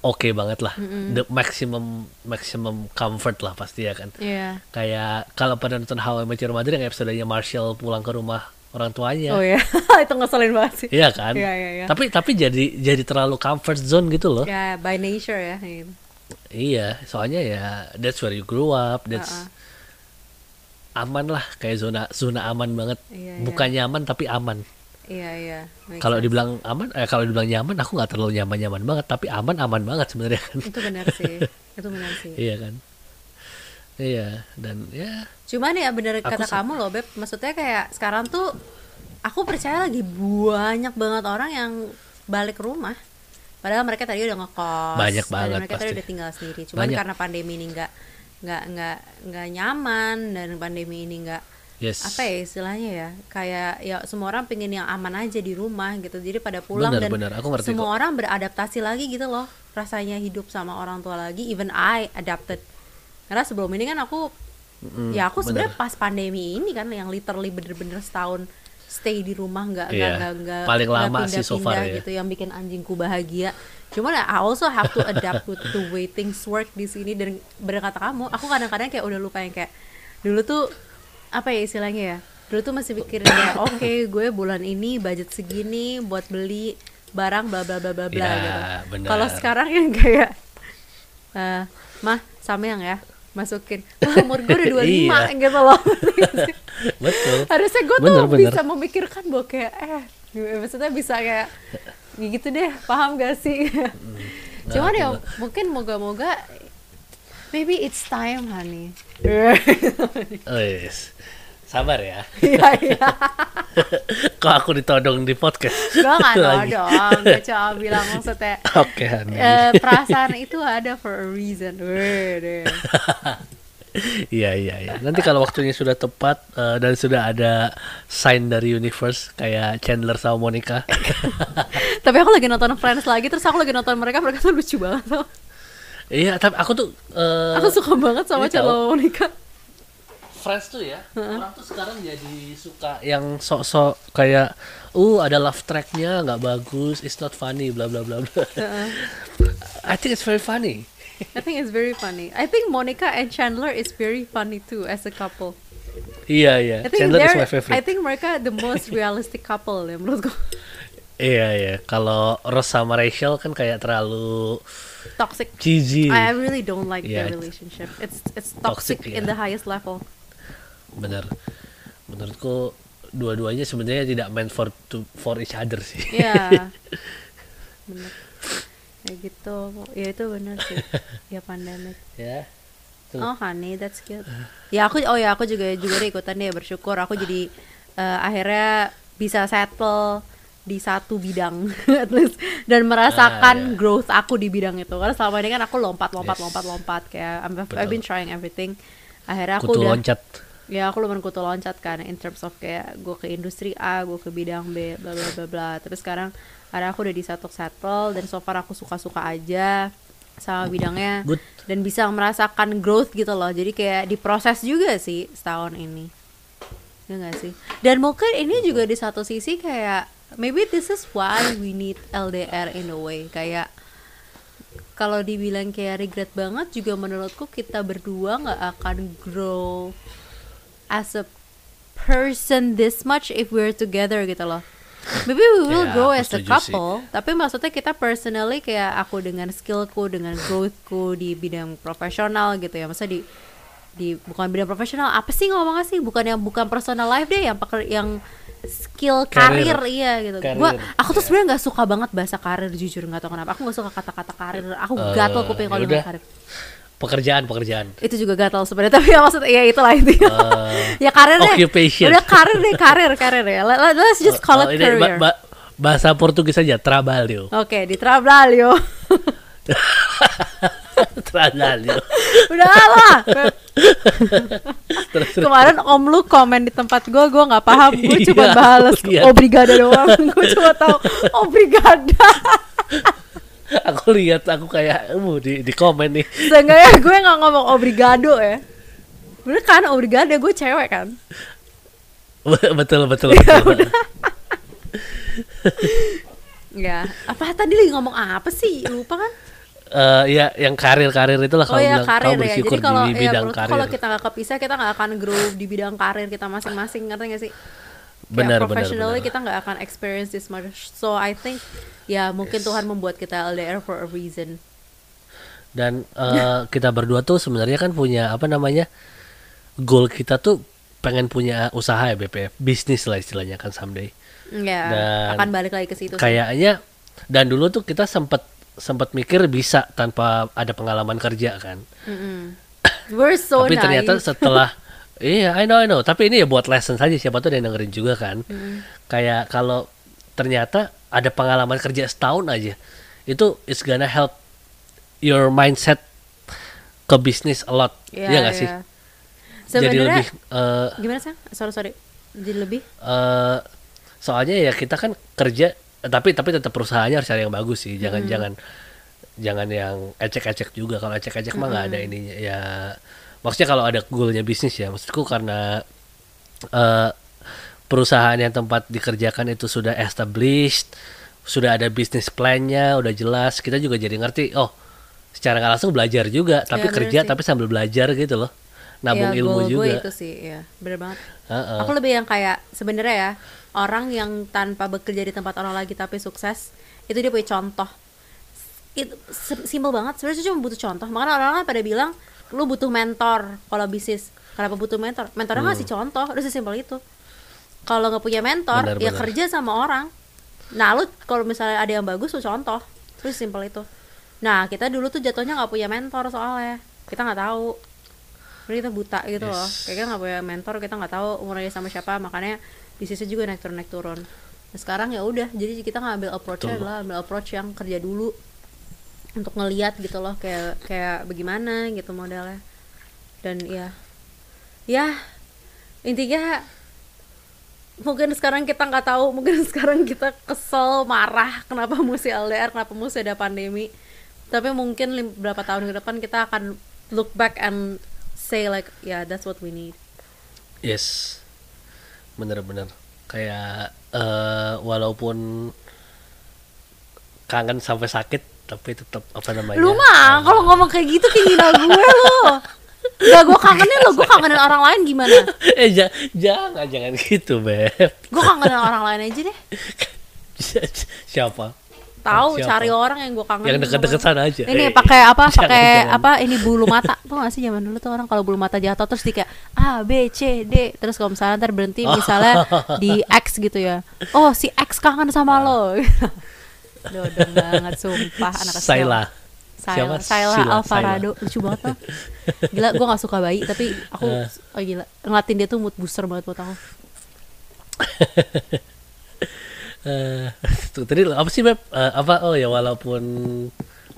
oke banget lah, the maximum maximum comfort lah pasti ya kan. Iya. Kayak kalau pada nonton How I Met Your Mother yang episodenya Marshall pulang ke rumah orang tuanya, Oh ya, itu ngeselin banget sih. iya kan. Iya, iya, iya. Tapi tapi jadi jadi terlalu comfort zone gitu loh. Ya, by nature ya. Iya, soalnya ya that's where you grew up, that's Uh-uh. Aman lah kayak zona zona aman banget. Iya, iya. Bukan nyaman tapi aman. Iya, iya. Kalau dibilang aman, eh kalau dibilang nyaman, aku nggak terlalu nyaman-nyaman banget, tapi aman aman banget sebenarnya kan. itu benar sih. itu benar sih. iya kan. Iya dan ya Cuman ya bener Aku kata kamu loh Beb Maksudnya kayak sekarang tuh Aku percaya lagi banyak banget orang yang balik rumah Padahal mereka tadi udah ngekos Banyak banget Mereka tadi pasti. udah tinggal sendiri Cuman Banyak. karena pandemi ini nggak nggak nggak nggak nyaman Dan pandemi ini nggak yes. apa ya istilahnya ya kayak ya semua orang pengen yang aman aja di rumah gitu jadi pada pulang Bener, dan bener. Aku ngerti semua kok. orang beradaptasi lagi gitu loh rasanya hidup sama orang tua lagi even I adapted karena sebelum ini kan aku Mm, ya aku sebenarnya pas pandemi ini kan yang literally bener-bener setahun stay di rumah nggak nggak Iya, nggak nggak paling lama sih so far pindah-pindah ya. gitu yang bikin anjingku bahagia cuman I also have to adapt with the way things work di sini dan bener kata kamu aku kadang-kadang kayak udah lupa yang kayak dulu tuh apa ya istilahnya ya dulu tuh masih mikirin ya oke gue bulan ini budget segini buat beli barang bla bla bla bla bla Ya, gitu kalau sekarang yang kayak eh mah samyang ya masukin wah umur gue udah 25 Iya. gitu loh Betul. harusnya gue tuh Bener, bener. bisa memikirkan bahwa kayak eh maksudnya bisa kayak ya gitu deh paham gak sih cuman aku ya nggak. mungkin moga-moga maybe it's time honey Oh, yes. Sabar ya. iya iya Kok aku ditodong di podcast? gue gak tau Lagi. dong gue cuma bilang maksudnya Oke, Hani. eh, perasaan itu ada for a reason. Iya iya iya. Nanti kalau waktunya sudah tepat eh, dan sudah ada sign dari universe kayak Chandler sama Monica. tapi aku lagi nonton Friends lagi terus aku lagi nonton mereka mereka tuh lucu banget tau. iya, tapi aku tuh eh, aku suka banget sama. Chandler Monica Friends tuh ya, orang tuh sekarang jadi suka yang sok-sok kayak, uh ada love tracknya nggak bagus, it's not funny, bla bla bla bla. I think it's very funny. I think it's very funny I think Monica and Chandler is very funny too as a couple Iya iya, I think Chandler is my favorite. I think mereka the most realistic couple ya menurutku Iya iya, kalau Ross sama Rachel kan kayak terlalu toxic cheesy. I really don't like Yeah, their relationship it's it's Toxic, toxic, in yeah. the highest level Bener. Menurutku dua-duanya sebenarnya tidak meant for to, for each other sih. Iya. bener kayak gitu. Ya itu bener sih. Ya pandemic ya. Tuh. oh honey that's good ya aku oh ya aku juga juga deh ikutan deh bersyukur. Aku jadi eh, akhirnya bisa settle di satu bidang at least. Dan Ah, iya. merasakan growth aku di bidang itu. Karena selama ini kan aku lompat lompat Yes. lompat lompat. Kayak I'm- I've, been trying everything. Akhirnya aku Kutu udah loncat. ya aku lumayan kutu loncat kan in terms of kayak gue ke industri A gue ke bidang B bla bla bla bla. Terus sekarang ada aku udah di satu settle dan so far aku suka suka aja sama bidangnya. Good. dan bisa merasakan growth gitu loh. Jadi kayak diproses juga sih setahun ini. Ya nggak sih? Dan mungkin ini juga di satu sisi kayak maybe this is why we need LDR in a way. Kayak kalau dibilang kayak regret banget juga menurutku kita berdua nggak akan grow as a person this much if we're together gitu loh. Maybe we will Ya, grow as a couple, tapi maksudnya kita personally kayak aku dengan skillku, dengan growthku di bidang profesional gitu ya, masa di di bukan bidang profesional apa sih ngomongnya sih? Bukan yang bukan personal life deh yang peker, yang skill Karir. karir iya gitu. Karir, gua aku tuh ya. sebenarnya nggak suka banget bahasa karir jujur nggak tahu kenapa. Aku nggak suka kata-kata karir aku Eh, gatel kuping kalau dengar karir pekerjaan pekerjaan. Itu juga gatal sebenarnya tapi ya maksudnya ya itulah intinya. Eh, ya karir deh. occupation. udah karir deh karir karir ya. Let- let- let's just call Oh, it ini career. ba- ba- bahasa Portugis aja trabalho. Oke di Trabalho. Trabalho. Udah lah. Terus kemarin om lu komen di tempat gue gue nggak paham. Gue cuma Iya, balas obrigada doang. Gue cuma tahu obrigada aku lihat aku kayak uh, di di komen nih. Seenggaknya gue nggak ngomong obrigado ya. Bener kan? Obrigado gue cewek kan? Betul betul Ya betul Ya apa tadi lagi ngomong apa sih? Lupa kan? Eh, ya yang karir karir itulah Oh kalau ya bilang karir kamu ya. bersyukur Jadi kalau di ya, bidang menurutku karir. kalau kita nggak kepisah kita nggak akan grow di bidang karir kita masing-masing ngerti gak sih benar benar professionally benar. kita nggak akan experience this much. So I think ya mungkin Tuhan membuat kita LDR for a reason. Dan eh, kita berdua tuh sebenarnya kan punya apa namanya goal kita tuh pengen punya usaha ya BPF bisnis lah istilahnya kan someday. Ya Dan akan balik lagi ke situ kayaknya dan dulu tuh kita sempat sempat mikir bisa tanpa ada pengalaman kerja kan. Mm-mm. we're so tapi ternyata naive. setelah iya I know I know. Tapi ini ya buat lesson saja siapa tuh ada yang dengerin juga kan. Kayak kalau ternyata ada pengalaman kerja setahun aja itu is gonna help your mindset ke bisnis a lot. Iya, ya nggak sih? iya. jadi lebih eh, gimana sih? Sorry sorry. Jadi lebih? eh, soalnya ya kita kan kerja tapi tapi tetap perusahaannya harus cari yang bagus sih. Jangan jangan jangan yang ecek-ecek juga. Kalau ecek-ecek mah nggak ada ininya. Ya maksudnya kalau ada goalnya bisnis ya maksudku karena eh, perusahaan yang tempat dikerjakan itu sudah established sudah ada bisnis plan-nya udah jelas kita juga jadi ngerti oh secara nggak langsung belajar juga tapi Iya, bener kerja sih. tapi sambil belajar gitu loh nabung ya, ilmu goal juga gue itu sih, ya bener banget. Heeh. Aku lebih yang kayak sebenarnya ya orang yang tanpa bekerja di tempat orang lagi tapi sukses itu dia punya contoh. Itu sim- simple banget. Sebenarnya cuma butuh contoh. Makanya orang-orang pada bilang lu butuh mentor kalau bisnis. Kenapa butuh mentor? Mentornya ngasih contoh. Udah sesimpel itu. Kalau nggak punya mentor, Benar, ya benar. kerja sama orang. Nah, lu kalau misalnya ada yang bagus, lu contoh. Terus simpel itu. Nah, kita dulu tuh jatuhnya nggak punya mentor soalnya. Kita nggak tahu. Jadi kita buta gitu loh. Yes. Kayak kita nggak punya mentor, kita nggak tahu umurnya sama siapa. Makanya bisnisnya juga naik turun naik turun. Nah, sekarang ya udah. Jadi kita ngambil approach-nya Betul. adalah ambil approach yang kerja dulu untuk ngeliat gitu loh kayak kayak bagaimana gitu modelnya. Dan ya, ya intinya mungkin sekarang kita nggak tahu mungkin sekarang kita kesel marah kenapa mesti LDR kenapa mesti ada pandemi. Tapi mungkin lim- berapa tahun ke depan kita akan look back and say like yeah that's what we need. Yes, bener-bener kayak eh, walaupun kangen sampai sakit, tapi tetap apa namanya? lu mah kalau ngomong kayak gitu kayak gila gue lo Gak gue kangenin lo gue kangenin orang lain gimana? Eh ja- jangan jangan gitu beb. gue kangenin orang lain aja deh. Siapa? tahu cari orang yang gue kangenin Yang deket-deket sana aja. ini Eh, pakai apa? pakai jangan. apa? Ini bulu mata. Tuh gak sih zaman dulu tuh orang kalau bulu mata jatuh terus di kayak A B C D. Terus kalau misalnya ntar berhenti misalnya di X gitu ya. Oh si X kangen sama lo dodong banget sumpah anak kecil Saila. Saila? Saila Alvarado lucu banget tuh gila gue gak suka bayi tapi aku Eh. oh gila ngeliatin dia tuh mood booster banget buat aku Eh, tuh, tadi apa sih beb? Eh, apa? Oh ya walaupun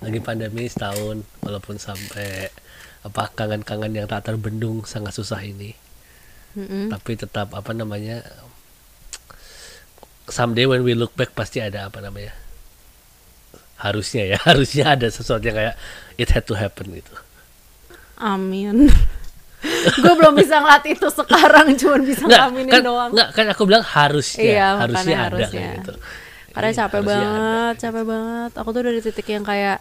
lagi pandemi setahun, walaupun sampai apa kangen-kangen yang tak terbendung sangat susah ini. Mm-mm. tapi tetap apa namanya someday when we look back pasti ada apa namanya harusnya ya harusnya ada sesuatu yang kayak it had to happen gitu amin gue belum bisa ngeliat itu sekarang cuman bisa ngaminin kan, doang nggak, kan aku bilang harusnya Iya, harusnya ada harusnya. kayak gitu karena Iya, capek harusnya ada. banget capek banget aku tuh dari titik yang kayak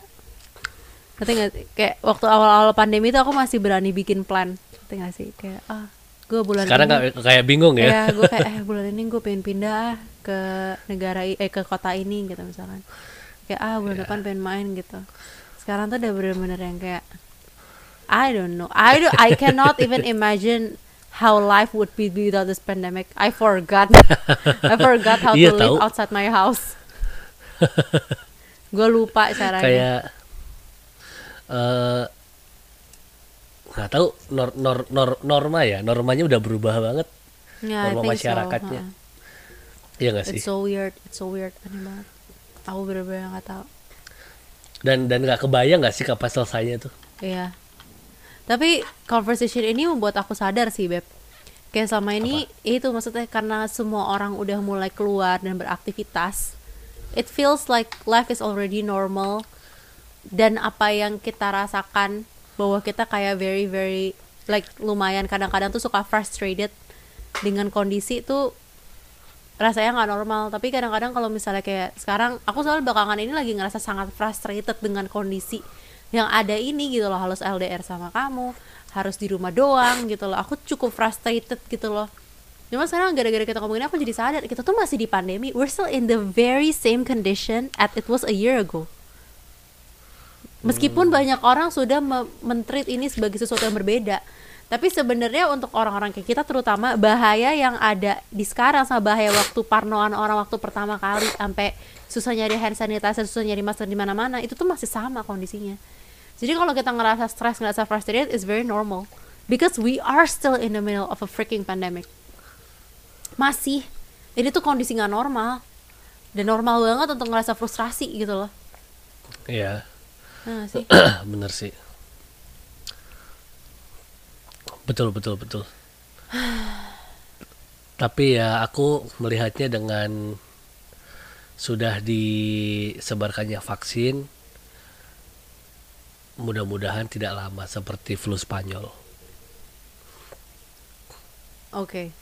ngerti nggak sih? kayak waktu awal-awal pandemi itu aku masih berani bikin plan ngerti nggak sih kayak ah gue bulan Sekarang ini kayak kayak bingung ya. ya gue kayak eh bulan ini gue pengen pindah ah ke negara eh ke kota ini gitu misalkan kayak ah bulan depan pengen main gitu. Sekarang tuh udah bener-bener yang kayak I don't know. I do I cannot even imagine how life would be without this pandemic. I forgot. I forgot how Iya, to live tahu. outside my house. Gue lupa caranya. Kayak eh nggak tahu nor, nor, nor- norma ya. Normanya udah berubah banget. Ya, I norma think so, masyarakatnya. ha. Iya gak sih? It's so weird, it's so weird, aneh banget. Aku bener-bener gak tahu. dan dan nggak kebayang nggak sih kapan selesainya tuh Iya. Tapi conversation ini membuat aku sadar sih, Beb. Kayak selama ini itu maksudnya karena semua orang udah mulai keluar dan beraktivitas. It feels like life is already normal. Dan apa yang kita rasakan bahwa kita kayak very very like lumayan kadang-kadang tuh suka frustrated dengan kondisi tuh rasanya nggak normal. Tapi kadang-kadang kalau misalnya kayak sekarang aku soal belakangan ini lagi ngerasa sangat frustrated dengan kondisi yang ada ini gitu loh. Harus LDR sama kamu harus di rumah doang gitu loh. Aku cukup frustrated gitu loh. Cuma sekarang gara-gara kita ngomongin aku jadi sadar kita tuh masih di pandemi. We're still in the very same condition as it was a year ago. Meskipun banyak orang sudah me- men-treat ini sebagai sesuatu yang berbeda tapi sebenarnya untuk orang-orang kayak kita terutama bahaya yang ada di sekarang sama bahaya waktu parnoan orang waktu pertama kali sampai susah nyari hand sanitizer susah nyari masker di mana-mana itu tuh masih sama kondisinya. Jadi kalau kita ngerasa stres ngerasa frustrated is very normal. Because we are still in the middle of a freaking pandemic. Masih. Ini tuh kondisi nggak normal. Dan normal banget untuk ngerasa frustrasi gitu loh. Iya. Nah sih. Bener sih betul betul betul tapi ya aku melihatnya dengan sudah disebarkannya vaksin mudah-mudahan tidak lama seperti flu Spanyol Oke.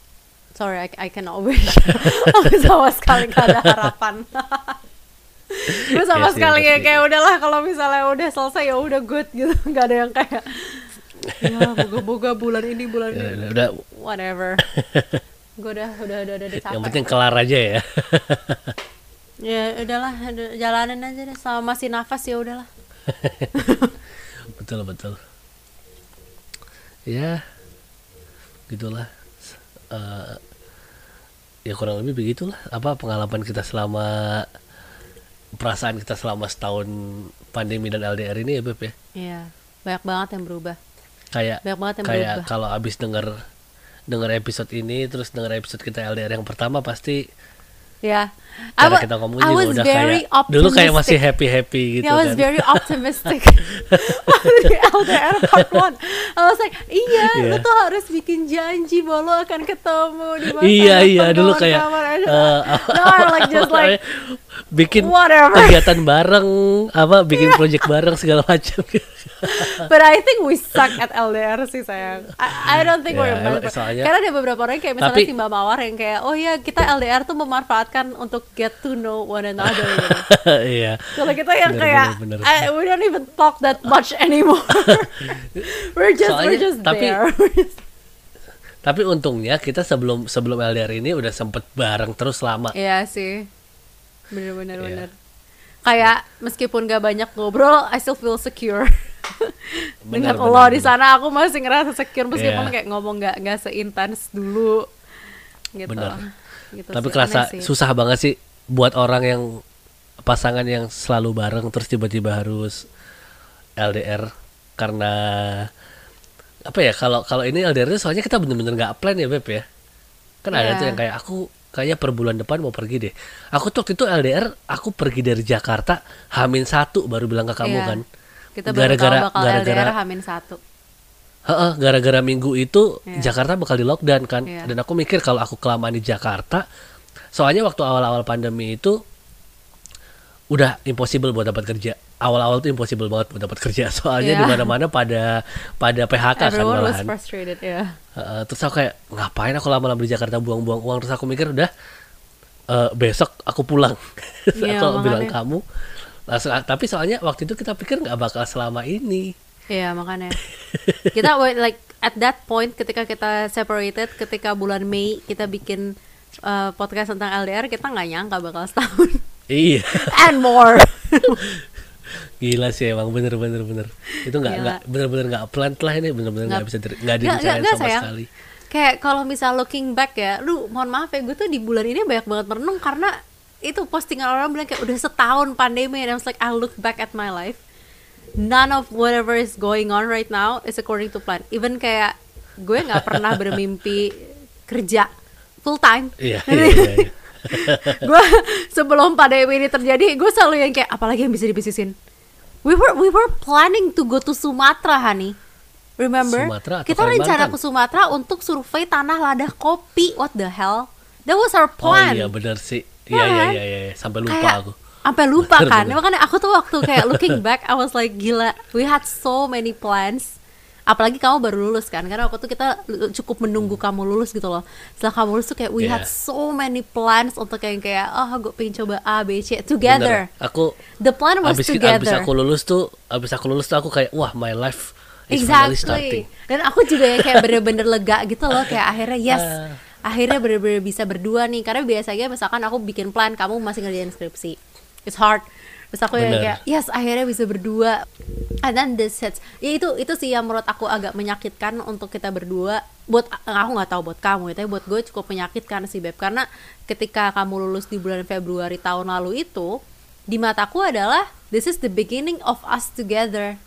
Sorry, I, I cannot wish. Aku sama sekali gak ada harapan. Gue sama sih, sekali kayak, pasti. kayak udahlah kalau misalnya udah selesai ya udah good gitu. Gak ada yang kayak ya moga-moga bulan ini bulan Ya, ini udah whatever. Gue udah udah udah udah, capek. yang penting kelar aja ya Ya udahlah, udah, jalanin aja deh. Sama masih nafas ya udahlah. betul betul ya gitulah Eh, ya kurang lebih begitulah apa pengalaman kita selama perasaan kita selama setahun pandemi dan LDR ini ya Beb ya Iya, banyak banget yang berubah. Kayak Banyak banget yang kayak kalau abis denger denger episode ini terus denger episode kita LDR yang pertama pasti Ya. I, cara wa- kita ngomong I juga was udah very kayak dulu kayak masih optimistic. happy happy gitu Yeah, I was kan very optimistic. Di LDR part one. I was like, iya, lu Iya. tuh harus bikin janji bahwa lu akan ketemu di masa iya iya dulu kayak eh, no, I'm like just like bikin whatever. kegiatan bareng apa bikin project bareng segala macam But I think we suck at LDR sih sayang. I, I don't think we're Ya, meant Karena ada beberapa orang kayak misalnya Tapi- si Mbak Mawar yang kayak, oh ya kita LDR tuh memanfaatkan untuk get to know one another. gitu. iya Kalau kita yang Bener, kayak bener, bener. I- we don't even talk that much anymore. we're just we're Soalnya- just tapi- there. We're tapi untungnya kita sebelum sebelum LDR ini udah sempet bareng terus lama Iya sih. Bener-bener Iya. bener. Kayak meskipun gak banyak ngobrol, I still feel secure. Bener, Dengan bener, lo di bener. sana aku masih ngerasa secure meskipun Iya. kayak ngomong gak nggak seintens dulu gitu. Bener. Gitu tapi sih, kerasa sih. susah banget sih buat orang yang pasangan yang selalu bareng terus tiba-tiba harus LDR karena apa ya kalau kalau ini LDR soalnya kita bener-bener nggak plan ya beb ya kan ada Iya. tuh yang kayak aku kayaknya per bulan depan mau pergi deh aku tuh waktu itu LDR aku pergi dari Jakarta Hamin satu baru bilang ke kamu Iya. kan Kita gara-gara- gara-gara- Hamin satu. Heeh, gara-gara minggu itu Iya. Jakarta bakal di lockdown kan. Iya. dan aku mikir kalau aku kelamaan di Jakarta soalnya waktu awal-awal pandemi itu udah impossible buat dapat kerja. Awal-awal tuh impossible banget buat dapat kerja. Soalnya Iya. di mana-mana pada pada PHK kan Everyone was frustrated ya. Heeh, terus aku kayak ngapain aku lama-lama di Jakarta buang-buang uang? Terus aku mikir udah eh, besok aku pulang. Iya, aku bilang kamu. Langsung tapi soalnya waktu itu kita pikir nggak bakal selama ini Iya makanya. Kita wait, like at that point ketika kita separated ketika bulan Mei kita bikin uh, podcast tentang LDR kita nggak nyangka bakal setahun. Iya. And more. Gila sih emang. Bener bener bener. Itu nggak nggak bener bener nggak plan lah ini. Bener bener nggak. bisa nggak dibicarain nggak, nggak, sama sayang. sekali. Kayak kalau misal looking back ya lu mohon maaf ya gue tuh di bulan ini banyak banget merenung karena itu postingan orang bilang kayak udah setahun pandemi and I was like I look back at my life none of whatever is going on right now is according to plan. Even kayak gue nggak pernah bermimpi kerja full time. Iya iya iya, iya. gue sebelum pandemi ini terjadi gue selalu yang kayak apalagi yang bisa dibisnisin? We were we were planning to go to Sumatera honey. Remember? Sumatera kita rencana ke Sumatera untuk survei tanah lada kopi. What the hell? That was our oh plan. iya bener sih. Iya iya iya kan? iya iya. Sampai lupa kayak aku sampai lupa Bener, kan bener. makanya aku tuh waktu kayak looking back I was like gila we had so many plans apalagi kamu baru lulus kan karena waktu itu kita cukup menunggu kamu lulus gitu loh setelah kamu lulus tuh kayak we Yeah. had so many plans untuk kayak kayak oh gue pengen coba A B C together Bener. aku the plan was abis, abis together aku lulus tuh abis aku lulus tuh aku kayak wah my life is finally starting Exactly. Dan aku juga kayak bener-bener lega gitu loh kayak akhirnya yes. Ah. Akhirnya bener-bener bisa berdua nih karena biasanya misalkan aku bikin plan kamu masih ngerjain skripsi. It's hard. Terus aku yang Bener. kayak yes akhirnya bisa berdua. And then this hits. Ya itu itu sih yang menurut aku agak menyakitkan untuk kita berdua. Buat aku nggak tahu buat kamu ya, tapi buat gue cukup menyakitkan sih beb karena ketika kamu lulus di bulan Februari tahun lalu itu di mataku adalah this is the beginning of us together.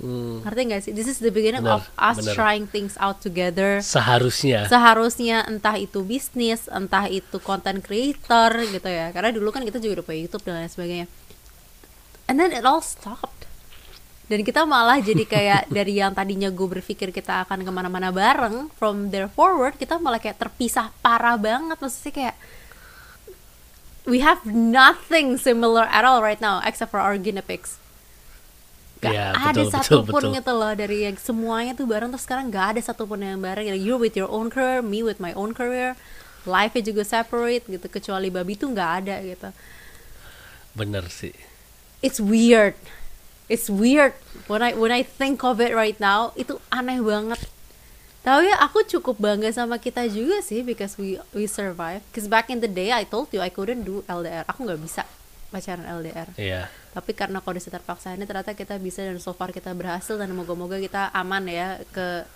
Hmm, Ngerti gak sih? This is the beginning Bener, of us bener. trying things out together. seharusnya Seharusnya entah itu bisnis, entah itu content creator gitu ya. Karena dulu kan kita juga udah punya YouTube dan lain sebagainya. And then it all stopped. Dan kita malah jadi kayak dari yang tadinya gue berpikir kita akan ke mana-mana bareng, from there forward kita malah kayak terpisah parah banget. Maksudnya kayak we have nothing similar at all right now except for our guinea pigs. Gak Iya, ada betul, betul, satupun betul. gitu loh dari yang semuanya tuh bareng terus sekarang gak ada satupun yang bareng you with your own career me with my own career life nya juga separate gitu kecuali babi tuh nggak ada gitu bener sih it's weird it's weird when I when I think of it right now itu aneh banget ya aku cukup bangga sama kita juga sih because we we survive. Cause back in the day I told you I couldn't do LDR. Aku nggak bisa pacaran LDR. iya Tapi karena kondisi terpaksa ini ternyata kita bisa dan so far kita berhasil dan moga-moga kita aman ya ke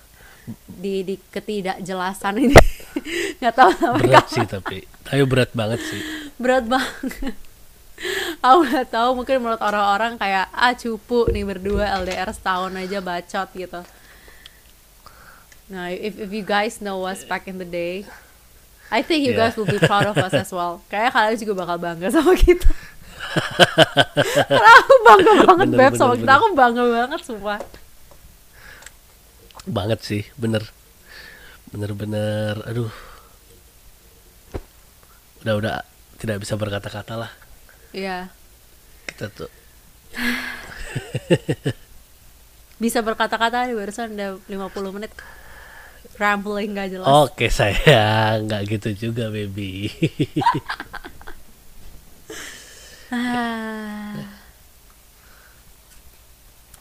di di ketidakjelasan ini. nggak tahu berat kapan. sih tapi tapi berat banget sih berat banget aku nggak tahu mungkin menurut orang-orang kayak ah cupu nih berdua LDR setahun aja bacot gitu nah if if you guys know us back in the day I think you Yeah. guys will be proud of us as well kayaknya kalian juga bakal bangga sama kita aku bangga banget Bener, beb bener, sama kita. aku bangga banget sumpah. Banget sih bener. Bener-bener aduh. Udah udah. Tidak bisa berkata-kata lah. Iya. Kita tuh. Bisa berkata-kata nih barusan udah 50 menit. Rambling gak jelas. Oke sayang nggak gitu juga baby Ah.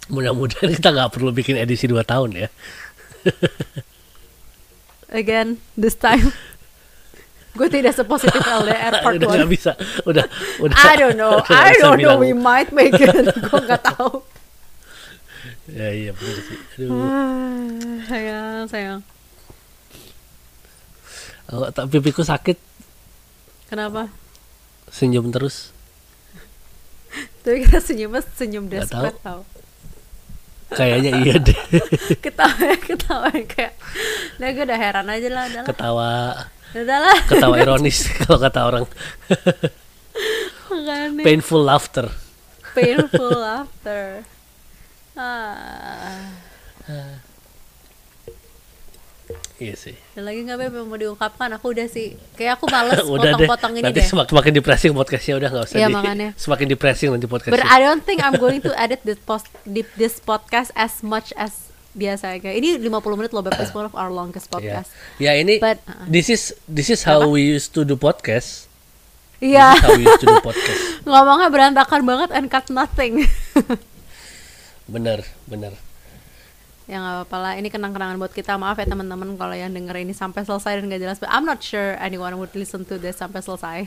mudah-mudahan kita nggak perlu bikin edisi 2 tahun ya. Again this time. Gue tidak sepositif LDR part udah bisa. Udah udah I don't know. I don't know. bilang. we might make it. Gue nggak tahu. Ya iya sih. Aduh. Ah, sayang sayang. Oh, tapi pipiku sakit. Kenapa? Senyum terus tapi kita senyumnya senyum desperate tau kayaknya iya deh. Ketawa ketawa kayak nah gue udah heran aja lah udah lah ketawa. Udah lah ketawa ironis kalau kata orang. Makanya. painful laughter. Painful laughter. Ah iya sih ada lagi nggak beb yang mau diungkapkan aku udah sih kayak aku males potong-potong ini nanti deh semakin makin depressing podcastnya udah nggak usah Iya, di- makanya. semakin depressing nanti But podcastnya I don't think I'm going to edit this post this podcast as much as biasa kayak ini 50 menit loh Beb. It's one of our longest ya podcast. ya ini But, uh, this is this is how we used to do podcast Iya. This is how we used to do podcast. Ngomongnya berantakan banget and cut nothing. Bener, bener. Ya nggak apa-apa lah ini kenang-kenangan buat kita maaf ya teman-teman kalau yang denger ini sampai selesai dan gak jelas but I'm not sure anyone would listen to this sampai selesai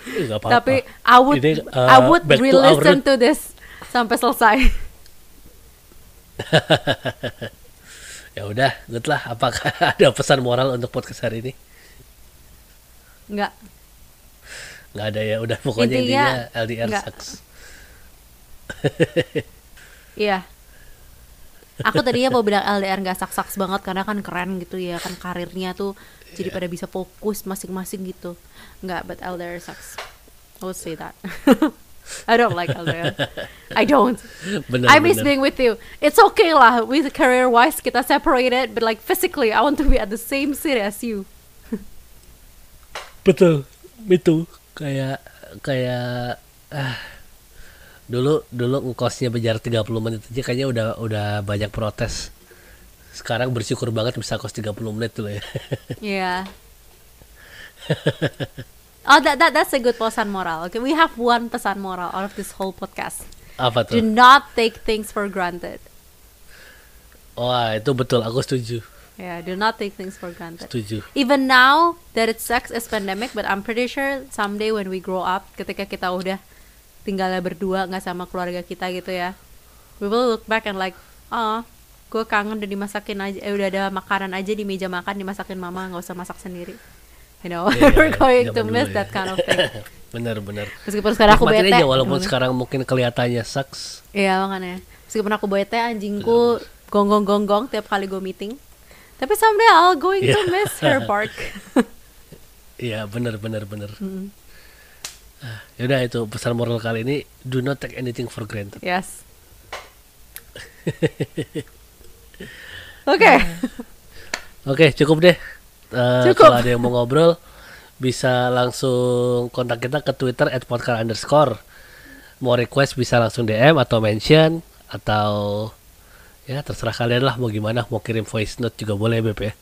Eh, nggak apa-apa. tapi I would Ini, uh, I would to re-listen root. to this sampai selesai Ya udah, good lah. Apakah ada pesan moral untuk podcast hari ini? nggak Nggak ada ya. Udah pokoknya Intinya, intinya LDR nggak. sucks. iya. Aku tadinya mau bilang LDR nggak saks-saks banget karena kan keren gitu ya kan karirnya tuh jadi pada bisa fokus masing-masing gitu. Nggak but LDR sucks I would say that. I don't like LDR I don't. Bener, I miss bener. being with you. It's okay lah with career wise kita separated, but like physically I want to be at the same city as you. Betul, itu kayak kayak ah, dulu dulu ngkosnya berjarak 30 menit aja kayaknya udah udah banyak protes. Sekarang bersyukur banget bisa kos 30 menit dulu ya. Yeah. oh, that that that's a good pesan moral. Okay, we have one pesan moral out of this whole podcast. Apa Do tuh? not take things for granted. Wah, itu betul aku setuju. Yeah, do not take things for granted. Setuju. Even now that it sucks as pandemic, but I'm pretty sure someday when we grow up, ketika kita udah tinggalnya berdua nggak sama keluarga kita gitu ya, we will look back and like, oh, gue kangen udah dimasakin aja, eh, udah ada makanan aja di meja makan dimasakin mama, nggak usah masak sendiri. You know, Iya, we're going zaman to miss ya. that kind of thing. bener bener. Meskipun sekarang aku bete, aja walaupun Mm. sekarang mungkin kelihatannya sucks. Iya makanya. Meskipun aku bete anjingku gonggong-gonggong tiap kali gue meeting. Tapi someday I'll going to Iya. miss her bark. Iya, bener bener bener. Mm. Ah, Yaudah itu pesan moral kali ini do not take anything for granted. yes. Oke. Oke, cukup deh. Eh, Cukup. Kalau ada yang mau ngobrol, bisa langsung kontak kita ke Twitter @podcast underscore. Mau request bisa langsung DM atau mention atau ya terserah kalian lah mau gimana. Mau kirim voice note juga boleh Beb ya.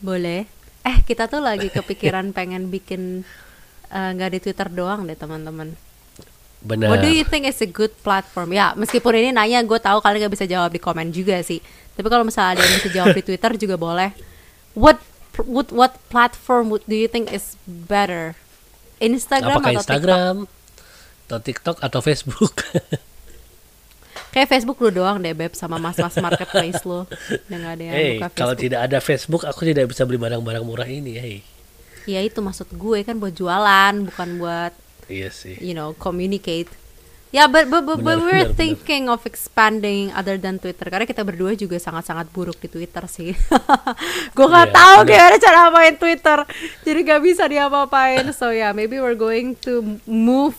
Boleh. Eh kita tuh lagi kepikiran pengen bikin eh, nggak di Twitter doang deh teman-teman. Benar. What do you think is a good platform? Ya, meskipun ini nanya, gue tahu kalian gak bisa jawab di komen juga sih. Tapi kalau misalnya ada yang bisa jawab di Twitter juga boleh. What what what platform would, do you think is better? Instagram Apakah atau Instagram atau TikTok atau Facebook? TikTok? Kayak Facebook lu doang deh, beb, sama mas-mas marketplace lu. Gak ada yang hey, buka kalau Facebook. tidak ada Facebook, aku tidak bisa beli barang-barang murah ini. Hey. Ya itu maksud gue kan buat jualan, bukan buat Iya sih. you know communicate. Ya, but but, but, but Benar, we're benar, benar. thinking of expanding other than Twitter karena kita berdua juga sangat-sangat buruk di Twitter sih. gue nggak Iya, tahu benar. gimana cara main Twitter, jadi gak bisa diapa-apain. So yeah, maybe we're going to move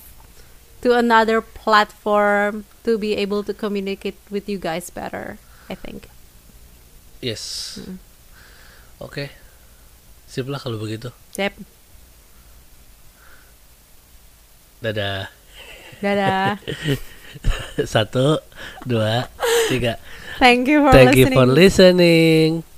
to another platform to be able to communicate with you guys better. I think. Yes. Oke. Sip lah kalau begitu. Yep. Dadah. Dadah. Satu, dua, tiga. Thank you for Thank you listening. for listening.